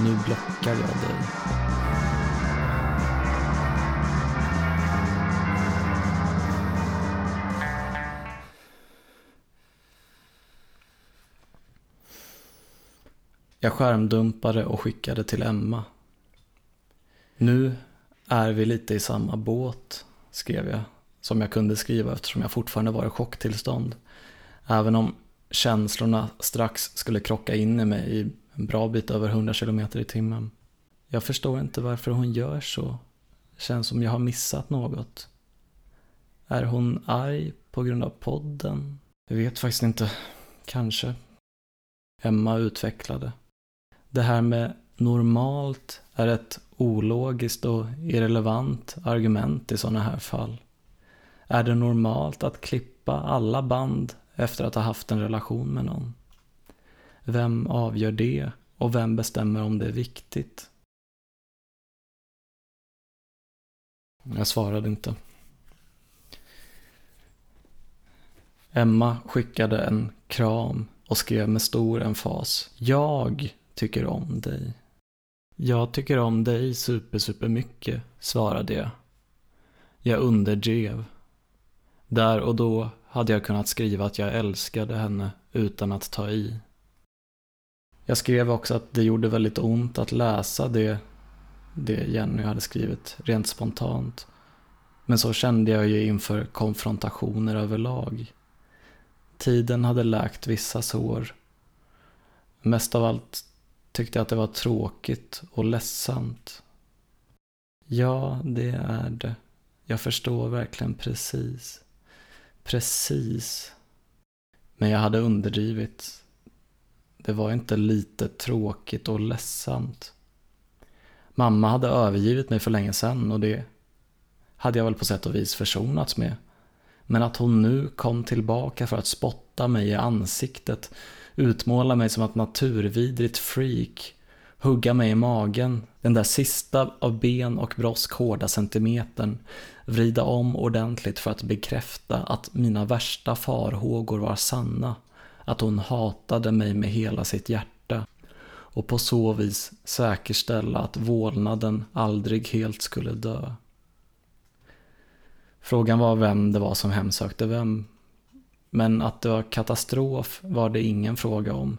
Nu blockar jag dig. Jag skärmdumpade och skickade till Emma. Nu är vi lite i samma båt, skrev jag. Som jag kunde skriva eftersom jag fortfarande var i chocktillstånd. Även om känslorna strax skulle krocka in i mig i en bra bit över 100 km i timmen. Jag förstår inte varför hon gör så. Det känns som jag har missat något. Är hon arg på grund av podden? Jag vet faktiskt inte. Kanske. Emma utvecklade. Det här med normalt är ett ologiskt och irrelevant argument i sådana här fall. Är det normalt att klippa alla band efter att ha haft en relation med någon? Vem avgör det och vem bestämmer om det är viktigt? Jag svarade inte. Emma skickade en kram och skrev med stor emfas. Jag tycker om dig. Jag tycker om dig super, super mycket, svarade jag. Jag underdrev. Där och då hade jag kunnat skriva att jag älskade henne utan att ta i. Jag skrev också att det gjorde väldigt ont att läsa det, det Jenny hade skrivit, rent spontant. Men så kände jag ju inför konfrontationer överlag. Tiden hade läkt vissa sår. Mest av allt tyckte jag att det var tråkigt och ledsamt. Ja, det är det. Jag förstår verkligen precis. Precis. Men jag hade underdrivit. Det var inte lite tråkigt och ledsamt. Mamma hade övergivit mig för länge sedan och det hade jag väl på sätt och vis försonats med. Men att hon nu kom tillbaka för att spotta mig i ansiktet, utmåla mig som ett naturvidrigt freak, hugga mig i magen, den där sista av ben och brosk hårda centimetern, vrida om ordentligt för att bekräfta att mina värsta farhågor var sanna, att hon hatade mig med hela sitt hjärta och på så vis säkerställa att vålnaden aldrig helt skulle dö. Frågan var vem det var som hemsökte vem. Men att det var katastrof var det ingen fråga om.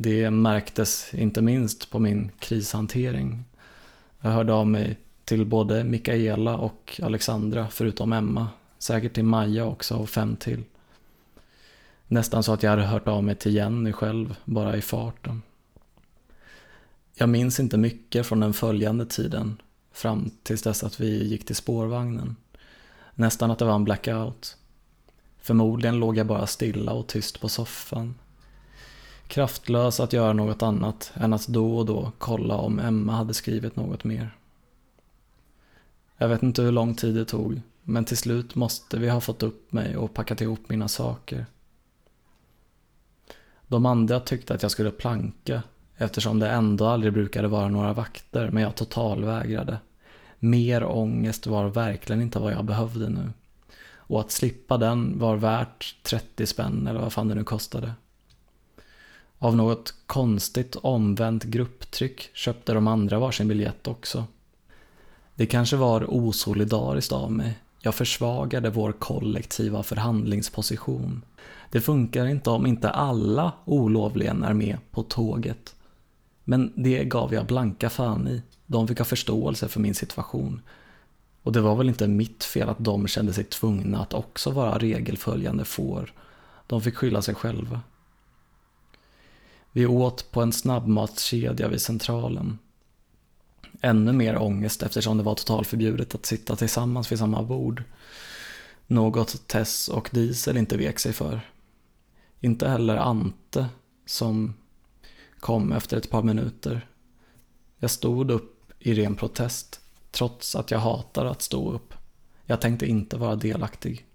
Det märktes inte minst på min krishantering. Jag hörde av mig till både Mikaela och Alexandra, förutom Emma. Säkert till Maja också och fem till. Nästan så att jag hade hört av mig till Jenny själv, bara i farten. Jag minns inte mycket från den följande tiden, fram tills dess att vi gick till spårvagnen. Nästan att det var en blackout. Förmodligen låg jag bara stilla och tyst på soffan. Kraftlös att göra något annat än att då och då kolla om Emma hade skrivit något mer. Jag vet inte hur lång tid det tog, men till slut måste vi ha fått upp mig och packat ihop mina saker. De andra tyckte att jag skulle planka eftersom det ändå aldrig brukade vara några vakter, men jag totalvägrade. Mer ångest var verkligen inte vad jag behövde nu. Och att slippa den var värt 30 spänn eller vad fan det nu kostade. Av något konstigt omvänt grupptryck köpte de andra varsin biljett också. Det kanske var osolidariskt av mig. Jag försvagade vår kollektiva förhandlingsposition. Det funkar inte om inte alla olovligen är med på tåget. Men det gav jag blanka fan i. De fick ha förståelse för min situation. Och det var väl inte mitt fel att de kände sig tvungna att också vara regelföljande får. De fick skylla sig själva. Vi åt på en snabbmatskedja vid Centralen. Ännu mer ångest eftersom det var totalförbjudet att sitta tillsammans vid samma bord. Något Tess och Diesel inte vek sig för. Inte heller Ante, som kom efter ett par minuter. Jag stod upp i ren protest, trots att jag hatar att stå upp. Jag tänkte inte vara delaktig.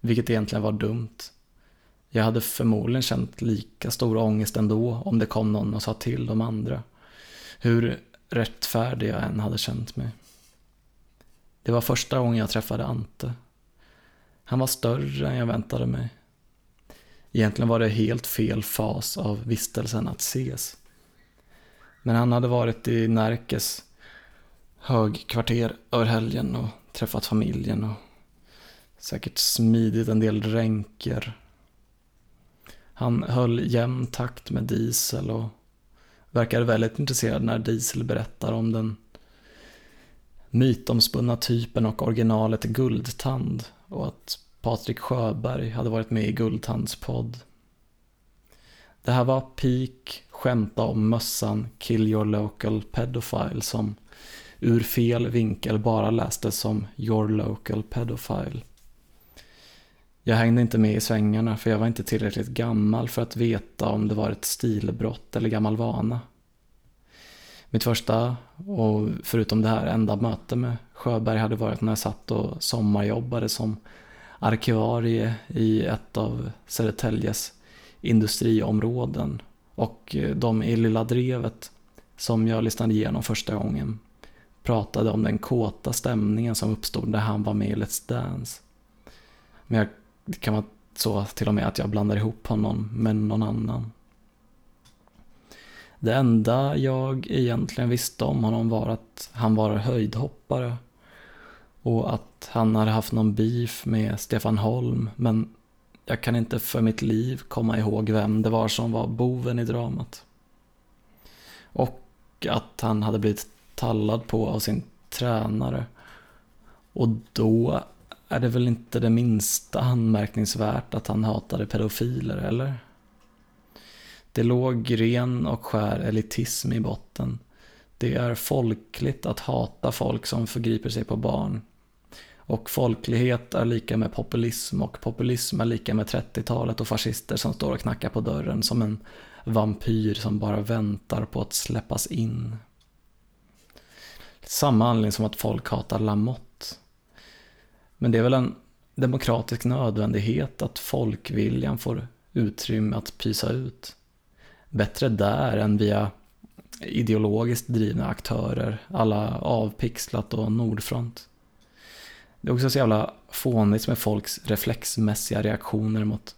Vilket egentligen var dumt. Jag hade förmodligen känt lika stor ångest ändå om det kom någon och sa till de andra. Hur rättfärdig jag än hade känt mig. Det var första gången jag träffade Ante. Han var större än jag väntade mig. Egentligen var det helt fel fas av vistelsen att ses. Men han hade varit i Närkes högkvarter över helgen och träffat familjen och säkert smidit en del ränker. Han höll jämn takt med Diesel och verkade väldigt intresserad när Diesel berättar om den mytomspunna typen och originalet Guldtand och att Patrik Sjöberg hade varit med i Guldtands podd. Det här var peak skämta om mössan Kill your local pedophile som ur fel vinkel bara lästes som your local pedophile. Jag hängde inte med i svängarna för jag var inte tillräckligt gammal för att veta om det var ett stilbrott eller gammal vana. Mitt första, och förutom det här, enda möte med Sjöberg hade varit när jag satt och sommarjobbade som arkivarie i ett av Södertäljes industriområden. Och de i Lilla Drevet, som jag lyssnade igenom första gången, pratade om den kåta stämningen som uppstod när han var med i Let's Dance. Men jag, det kan vara så till och med att jag blandar ihop honom med någon annan. Det enda jag egentligen visste om honom var att han var höjdhoppare och att han hade haft någon beef med Stefan Holm men jag kan inte för mitt liv komma ihåg vem det var som var boven i dramat. Och att han hade blivit tallad på av sin tränare. Och då är det väl inte det minsta anmärkningsvärt att han hatade pedofiler, eller? Det låg ren och skär elitism i botten. Det är folkligt att hata folk som förgriper sig på barn. Och folklighet är lika med populism och populism är lika med 30-talet och fascister som står och knackar på dörren som en vampyr som bara väntar på att släppas in. Samma anledning som att folk hatar Lamotte. Men det är väl en demokratisk nödvändighet att folkviljan får utrymme att pysa ut. Bättre där än via ideologiskt drivna aktörer, alla Avpixlat och Nordfront. Det är också så jävla fånigt med folks reflexmässiga reaktioner mot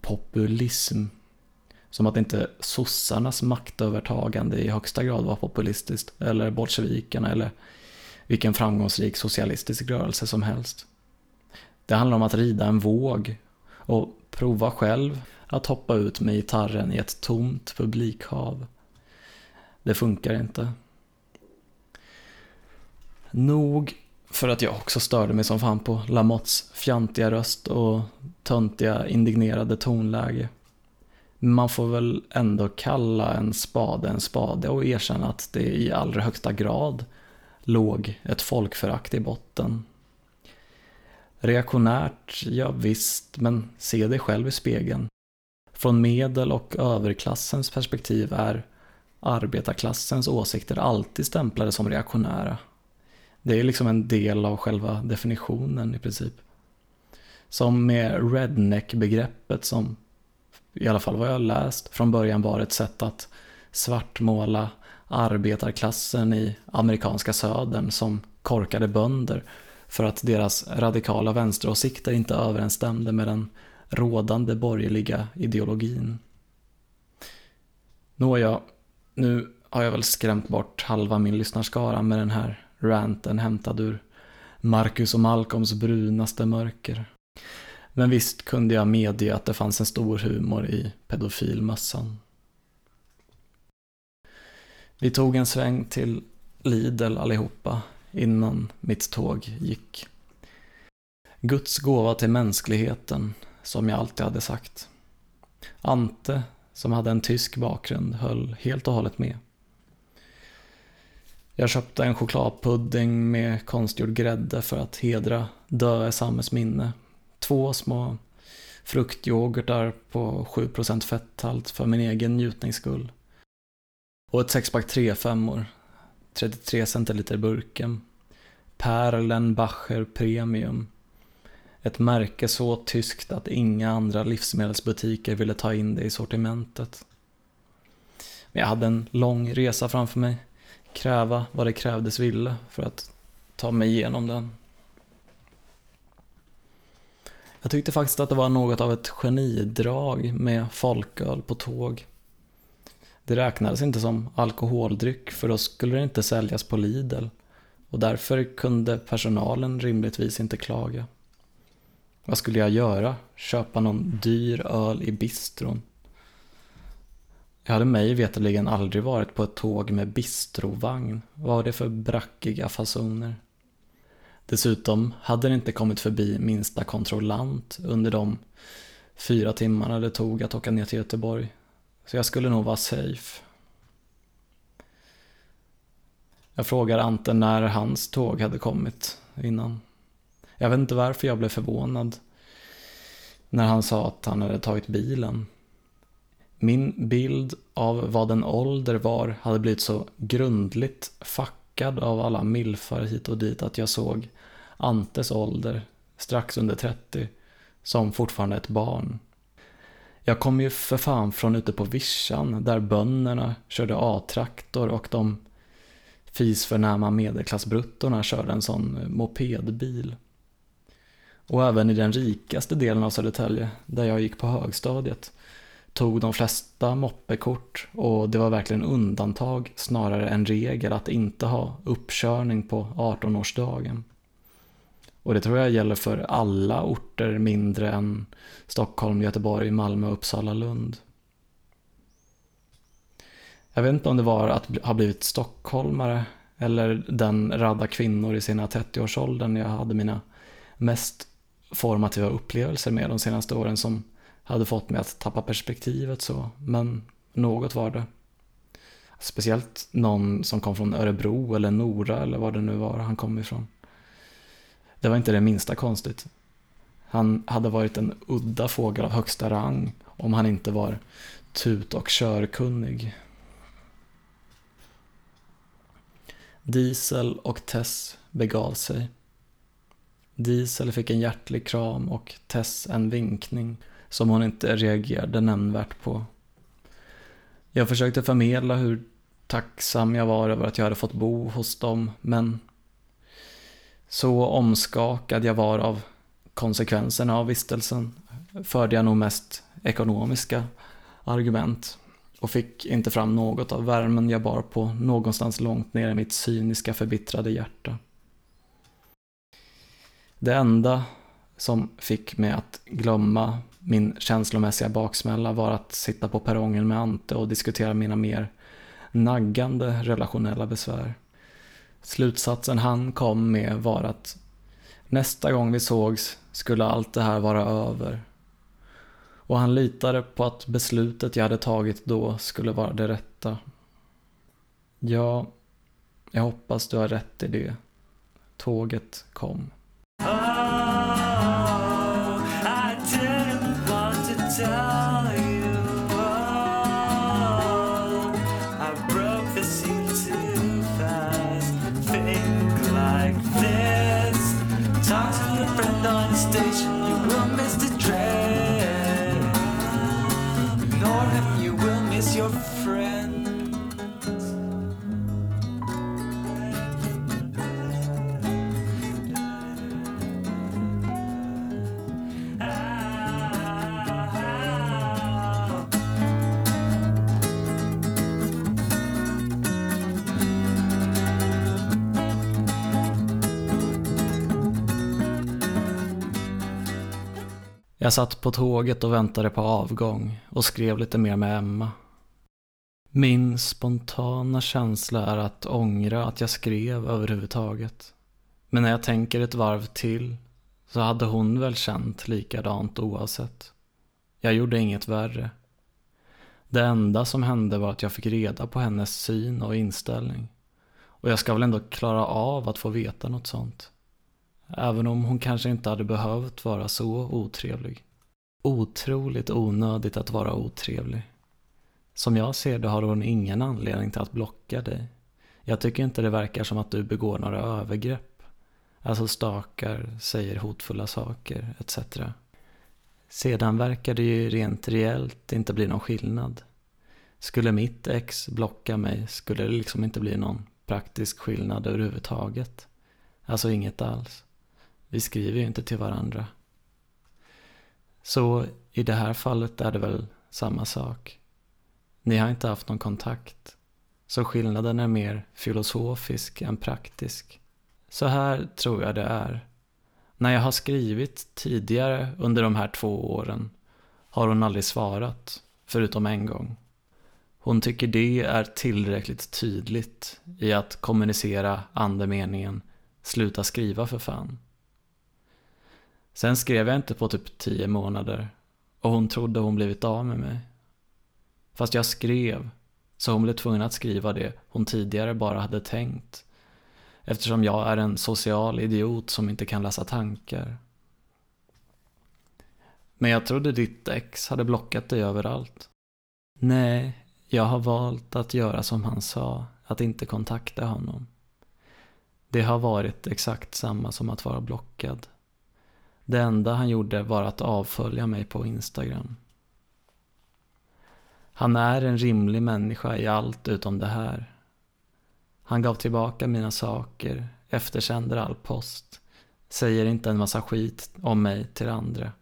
populism. Som att inte sossarnas maktövertagande i högsta grad var populistiskt, eller bolsjevikerna, eller vilken framgångsrik socialistisk rörelse som helst. Det handlar om att rida en våg och prova själv att hoppa ut med gitarren i ett tomt publikhav. Det funkar inte. Nog för att jag också störde mig som fan på Lamottes fjantiga röst och töntiga indignerade tonläge. Man får väl ändå kalla en spade en spade och erkänna att det i allra högsta grad låg ett folkförakt i botten. Reaktionärt, ja visst, men se dig själv i spegeln. Från medel och överklassens perspektiv är arbetarklassens åsikter alltid stämplade som reaktionära. Det är liksom en del av själva definitionen i princip. Som med redneck-begreppet som, i alla fall vad jag läst, från början var ett sätt att svartmåla arbetarklassen i amerikanska södern som korkade bönder för att deras radikala vänsteråsikter inte överensstämde med den rådande borgerliga ideologin. Nåja, nu har jag väl skrämt bort halva min lyssnarskara med den här ranten hämtad ur Marcus och Malcolms brunaste mörker. Men visst kunde jag medge att det fanns en stor humor i pedofilmössan. Vi tog en sväng till Lidl allihopa innan mitt tåg gick. Guds gåva till mänskligheten, som jag alltid hade sagt. Ante, som hade en tysk bakgrund, höll helt och hållet med. Jag köpte en chokladpudding med konstgjord grädde för att hedra Döe Sammes minne. Två små fruktyoghurtar på 7% fetthalt för min egen njutnings skull. Och ett sexpack 3-5 33 centiliter burken. Perlenbacher Premium. Ett märke så tyskt att inga andra livsmedelsbutiker ville ta in det i sortimentet. Men jag hade en lång resa framför mig. Kräva vad det krävdes ville för att ta mig igenom den. Jag tyckte faktiskt att det var något av ett genidrag med folköl på tåg. Det räknades inte som alkoholdryck för då skulle det inte säljas på Lidl och därför kunde personalen rimligtvis inte klaga. Vad skulle jag göra? Köpa någon dyr öl i bistron? Jag hade mig veterligen aldrig varit på ett tåg med bistrovagn. Vad var det för brackiga fasoner? Dessutom hade det inte kommit förbi minsta kontrollant under de fyra timmarna det tog att åka ner till Göteborg. Så jag skulle nog vara safe. Jag frågar Ante när hans tåg hade kommit innan. Jag vet inte varför jag blev förvånad när han sa att han hade tagit bilen. Min bild av vad en ålder var hade blivit så grundligt fackad av alla milfar hit och dit att jag såg Antes ålder, strax under 30, som fortfarande ett barn. Jag kom ju för fan från ute på vischan där bönderna körde A-traktor och de fisförnäma medelklassbruttorna körde en sån eh, mopedbil. Och även i den rikaste delen av Södertälje, där jag gick på högstadiet, tog de flesta moppekort och det var verkligen undantag snarare än regel att inte ha uppkörning på 18-årsdagen. Och det tror jag gäller för alla orter mindre än Stockholm, Göteborg, Malmö, Uppsala, Lund. Jag vet inte om det var att ha blivit stockholmare eller den radda kvinnor i sina 30-årsåldern jag hade mina mest formativa upplevelser med de senaste åren som hade fått mig att tappa perspektivet så, men något var det. Speciellt någon som kom från Örebro eller Nora eller var det nu var han kom ifrån. Det var inte det minsta konstigt. Han hade varit en udda fågel av högsta rang om han inte var tut och körkunnig. Diesel och Tess begav sig. Diesel fick en hjärtlig kram och Tess en vinkning som hon inte reagerade nämnvärt på. Jag försökte förmedla hur tacksam jag var över att jag hade fått bo hos dem, men så omskakad jag var av konsekvenserna av vistelsen förde jag nog mest ekonomiska argument och fick inte fram något av värmen jag bar på någonstans långt ner i mitt cyniska förbittrade hjärta. Det enda som fick mig att glömma min känslomässiga baksmälla var att sitta på perrongen med Ante och diskutera mina mer naggande relationella besvär. Slutsatsen han kom med var att nästa gång vi sågs skulle allt det här vara över. Och han litade på att beslutet jag hade tagit då skulle vara det rätta. Ja, jag hoppas du har rätt i det. Tåget kom. Jag satt på tåget och väntade på avgång och skrev lite mer med Emma. Min spontana känsla är att ångra att jag skrev överhuvudtaget. Men när jag tänker ett varv till så hade hon väl känt likadant oavsett. Jag gjorde inget värre. Det enda som hände var att jag fick reda på hennes syn och inställning. Och jag ska väl ändå klara av att få veta något sånt. Även om hon kanske inte hade behövt vara så otrevlig. Otroligt onödigt att vara otrevlig. Som jag ser det har hon ingen anledning till att blocka dig. Jag tycker inte det verkar som att du begår några övergrepp. Alltså stakar, säger hotfulla saker, etc. Sedan verkar det ju rent reellt inte bli någon skillnad. Skulle mitt ex blocka mig skulle det liksom inte bli någon praktisk skillnad överhuvudtaget. Alltså inget alls. Vi skriver ju inte till varandra. Så i det här fallet är det väl samma sak. Ni har inte haft någon kontakt. Så skillnaden är mer filosofisk än praktisk. Så här tror jag det är. När jag har skrivit tidigare under de här två åren har hon aldrig svarat, förutom en gång. Hon tycker det är tillräckligt tydligt i att kommunicera andemeningen Sluta skriva för fan. Sen skrev jag inte på typ tio månader och hon trodde hon blivit av med mig. Fast jag skrev, så hon blev tvungen att skriva det hon tidigare bara hade tänkt. Eftersom jag är en social idiot som inte kan läsa tankar. Men jag trodde ditt ex hade blockat dig överallt. Nej, jag har valt att göra som han sa, att inte kontakta honom. Det har varit exakt samma som att vara blockad. Det enda han gjorde var att avfölja mig på Instagram. Han är en rimlig människa i allt utom det här. Han gav tillbaka mina saker, eftersänder all post, säger inte en massa skit om mig till andra.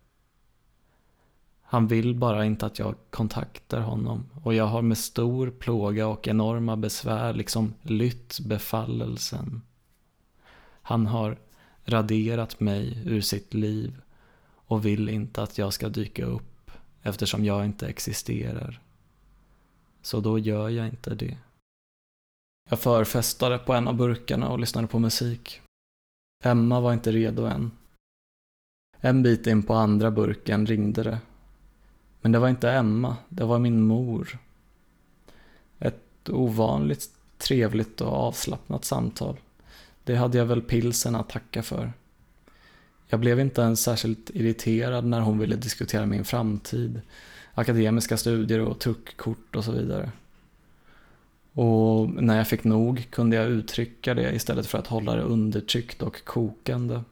Han vill bara inte att jag kontaktar honom och jag har med stor plåga och enorma besvär liksom lytt befallelsen. Han har raderat mig ur sitt liv och vill inte att jag ska dyka upp eftersom jag inte existerar. Så då gör jag inte det. Jag förfestade på en av burkarna och lyssnade på musik. Emma var inte redo än. En bit in på andra burken ringde det. Men det var inte Emma, det var min mor. Ett ovanligt trevligt och avslappnat samtal. Det hade jag väl pilsen att tacka för. Jag blev inte ens särskilt irriterad när hon ville diskutera min framtid, akademiska studier och truckkort och så vidare. Och när jag fick nog kunde jag uttrycka det istället för att hålla det undertryckt och kokande.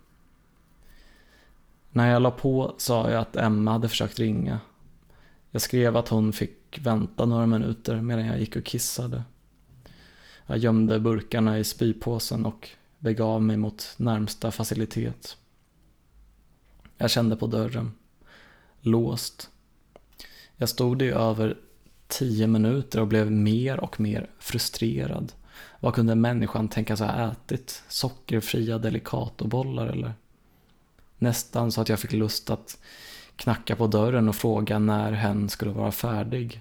När jag la på sa jag att Emma hade försökt ringa. Jag skrev att hon fick vänta några minuter medan jag gick och kissade. Jag gömde burkarna i spypåsen och begav mig mot närmsta facilitet. Jag kände på dörren. Låst. Jag stod i över tio minuter och blev mer och mer frustrerad. Vad kunde människan tänkas ha ätit? Sockerfria delicatobollar eller? Nästan så att jag fick lust att knacka på dörren och fråga när hen skulle vara färdig.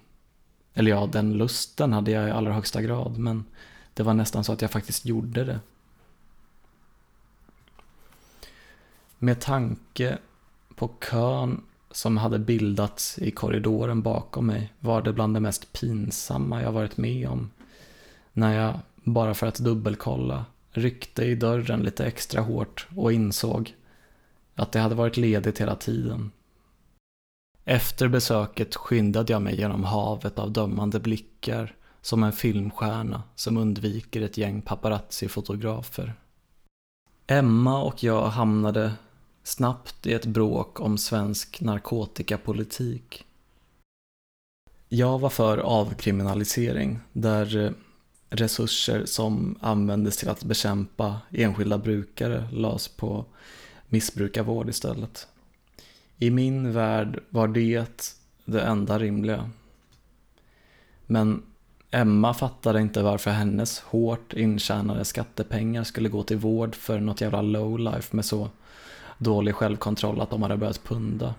Eller ja, den lusten hade jag i allra högsta grad, men det var nästan så att jag faktiskt gjorde det. Med tanke på kön som hade bildats i korridoren bakom mig var det bland det mest pinsamma jag varit med om. När jag, bara för att dubbelkolla, ryckte i dörren lite extra hårt och insåg att det hade varit ledigt hela tiden. Efter besöket skyndade jag mig genom havet av dömande blickar som en filmstjärna som undviker ett gäng paparazzi-fotografer. Emma och jag hamnade snabbt i ett bråk om svensk narkotikapolitik. Jag var för avkriminalisering där eh, resurser som användes till att bekämpa enskilda brukare lades på missbrukarvård istället. I min värld var det det enda rimliga. Men Emma fattade inte varför hennes hårt intjänade skattepengar skulle gå till vård för något jävla lowlife med så dålig självkontroll att de hade börjat punda.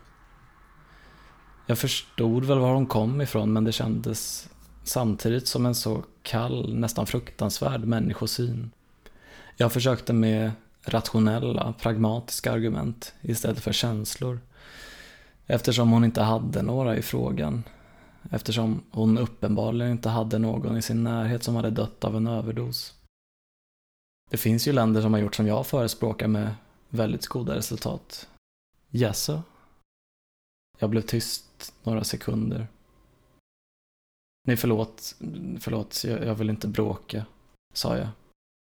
Jag förstod väl var hon kom ifrån men det kändes samtidigt som en så kall, nästan fruktansvärd människosyn. Jag försökte med rationella, pragmatiska argument istället för känslor. Eftersom hon inte hade några i frågan. Eftersom hon uppenbarligen inte hade någon i sin närhet som hade dött av en överdos. Det finns ju länder som har gjort som jag förespråkar med väldigt goda resultat. Jaså? Jag blev tyst några sekunder. Nej, förlåt. Förlåt, jag, jag vill inte bråka, sa jag.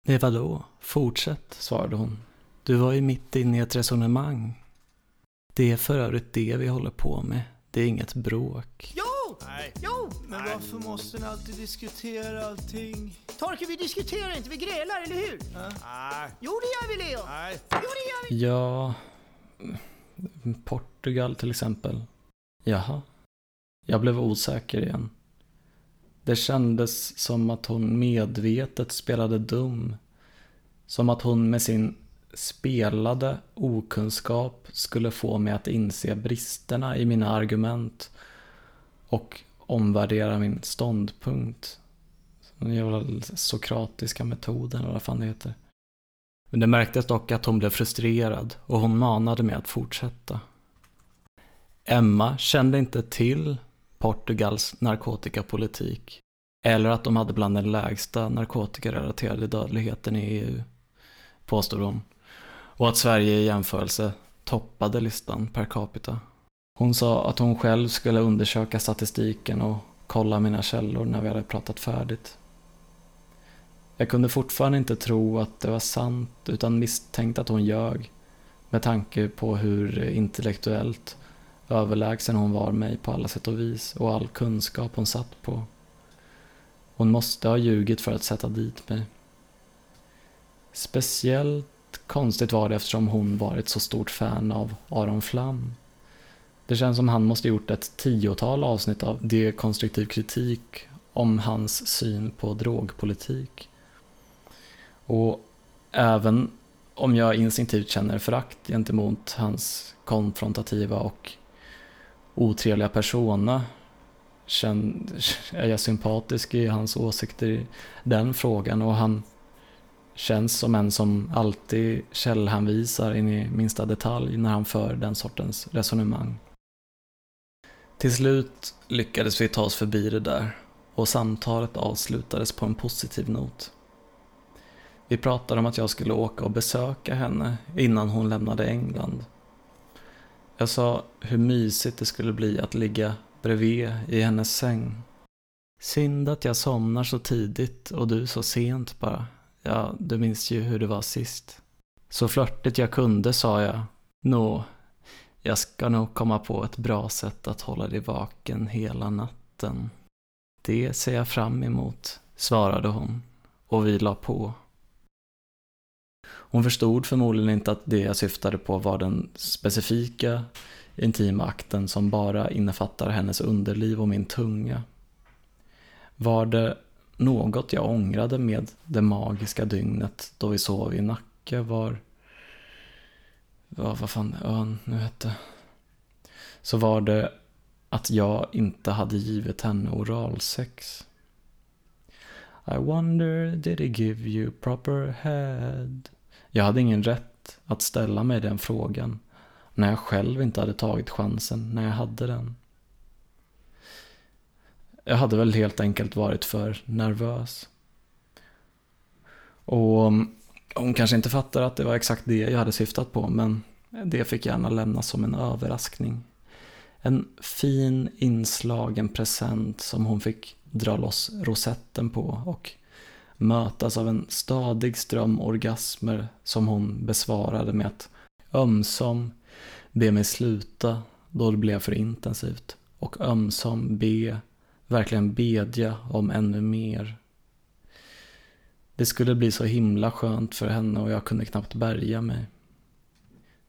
Nej, vadå? Fortsätt, svarade hon. Du var ju mitt inne i ett resonemang. Det är för övrigt det vi håller på med. Det är inget bråk. Jo! Nej. Jo! Men varför måste ni alltid diskutera allting? Torkel, vi diskuterar inte, vi grälar, eller hur? Nej. Jo, det gör vi, Leo! Nej. Jo, det gör vi! Ja... Portugal till exempel. Jaha. Jag blev osäker igen. Det kändes som att hon medvetet spelade dum. Som att hon med sin spelade okunskap skulle få mig att inse bristerna i mina argument och omvärdera min ståndpunkt. Den jävla sokratiska metoden, eller vad fan det heter. Men det märktes dock att hon blev frustrerad och hon manade mig att fortsätta. Emma kände inte till Portugals narkotikapolitik eller att de hade bland den lägsta narkotikarelaterade dödligheten i EU, påstod hon. Och att Sverige i jämförelse toppade listan per capita. Hon sa att hon själv skulle undersöka statistiken och kolla mina källor när vi hade pratat färdigt. Jag kunde fortfarande inte tro att det var sant utan misstänkte att hon ljög med tanke på hur intellektuellt överlägsen hon var mig på alla sätt och vis och all kunskap hon satt på. Hon måste ha ljugit för att sätta dit mig. Speciellt konstigt var det eftersom hon var ett så stort fan av Aron Flam. Det känns som han måste gjort ett tiotal avsnitt av dekonstruktiv kritik om hans syn på drogpolitik. Och även om jag instinktivt känner förakt gentemot hans konfrontativa och otrevliga persona är jag sympatisk i hans åsikter i den frågan och han känns som en som alltid källhänvisar in i minsta detalj när han för den sortens resonemang. Till slut lyckades vi ta oss förbi det där och samtalet avslutades på en positiv not. Vi pratade om att jag skulle åka och besöka henne innan hon lämnade England. Jag sa hur mysigt det skulle bli att ligga bredvid i hennes säng. Synd att jag somnar så tidigt och du så sent bara. Ja, du minns ju hur det var sist. Så flörtigt jag kunde sa jag. Nå, jag ska nog komma på ett bra sätt att hålla dig vaken hela natten. Det ser jag fram emot, svarade hon och vi la på. Hon förstod förmodligen inte att det jag syftade på var den specifika intima akten som bara innefattar hennes underliv och min tunga. Var det något jag ångrade med det magiska dygnet då vi sov i Nacka var vad, vad fan ön nu hette. Så var det att jag inte hade givit henne oralsex. I wonder did he give you proper head? Jag hade ingen rätt att ställa mig den frågan när jag själv inte hade tagit chansen när jag hade den. Jag hade väl helt enkelt varit för nervös. Och hon kanske inte fattar att det var exakt det jag hade syftat på, men det fick gärna lämnas som en överraskning. En fin inslagen present som hon fick dra loss rosetten på och mötas av en stadig ström orgasmer som hon besvarade med att ömsom be mig sluta då det blev för intensivt och ömsom be, verkligen bedja om ännu mer. Det skulle bli så himla skönt för henne och jag kunde knappt bärga mig.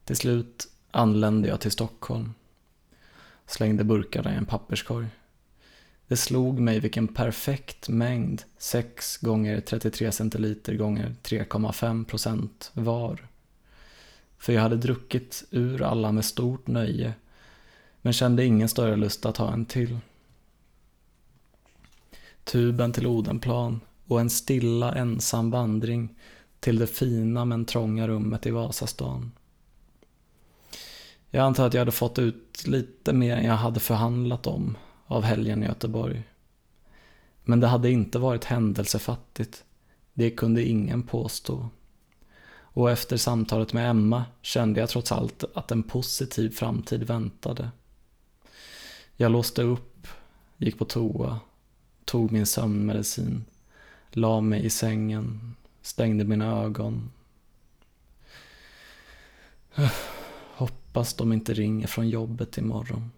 Till slut anlände jag till Stockholm. Slängde burkarna i en papperskorg. Det slog mig vilken perfekt mängd 6 gånger 33 centiliter gånger 3,5 procent var. För jag hade druckit ur alla med stort nöje, men kände ingen större lust att ha en till. tuben till Odenplan och en stilla ensam vandring till det fina men trånga rummet i Vasastan. Jag antar att jag hade fått ut lite mer än jag hade förhandlat om av helgen i Göteborg. Men det hade inte varit händelsefattigt. Det kunde ingen påstå. Och efter samtalet med Emma kände jag trots allt att en positiv framtid väntade. Jag låste upp, gick på toa, tog min sömnmedicin, la mig i sängen, stängde mina ögon. Hoppas de inte ringer från jobbet imorgon.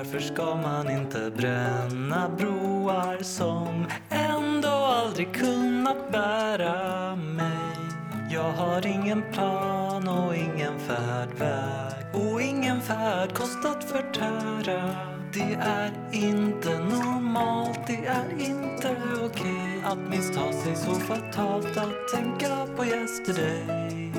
Varför ska man inte bränna broar som ändå aldrig kunnat bära mig? Jag har ingen plan och ingen färdväg och ingen färd kostat förtära. Det är inte normalt, det är inte okej att missta sig så fatalt att tänka på yesterday.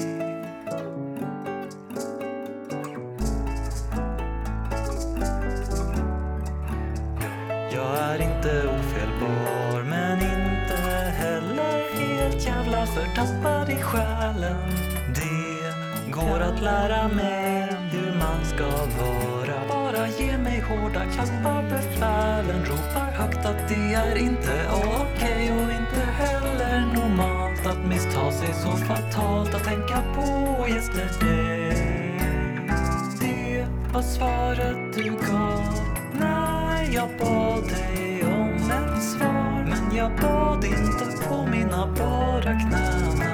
Är inte ofelbar men inte heller helt jävla förtappad i själen. Det går att lära mig hur man ska vara. Bara ge mig hårda klappar befälen. Ropar högt att det är inte okej och inte heller normalt att missta sig så fatalt att tänka på yesterday. Det var svaret du gav jag bad dig om ett svar. Men jag bad inte på mina bara knän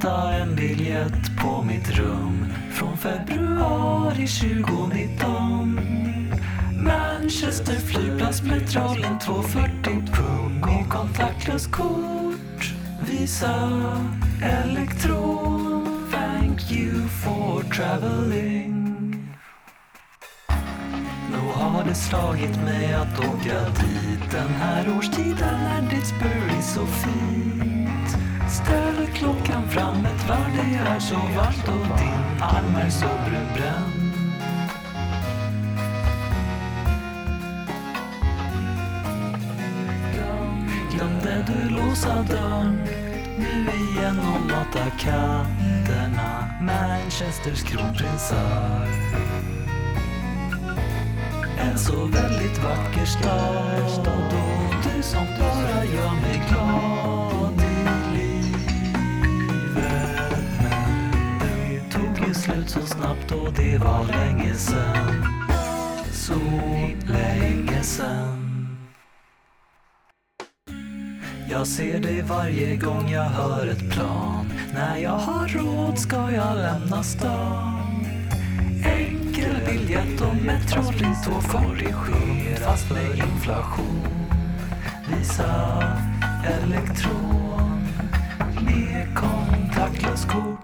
hitta en biljett på mitt rum från februari 2019. Manchester flygplats Metrolin 240 pung och kontaktlöst kort. Visa elektron. Thank you for traveling. Nog har det slagit mig att åka dit den här årstiden när Didsbury är så fint. Ställ klockan fram. Ett värde det är så varmt och din arm är så brunbränd. Glömde du låsa dörren? Nu igen och mata katterna Manchesters kronprinsar. En så väldigt vacker stad. Och du som bara gör mig glad. Snabbt och det var länge sen. Så länge sen. Jag ser dig varje gång jag hör ett plan. När jag har råd ska jag lämna stan. Enkel biljett och Metropolitan 240 fast med inflation. Visa elektron med kontaktlöst kort.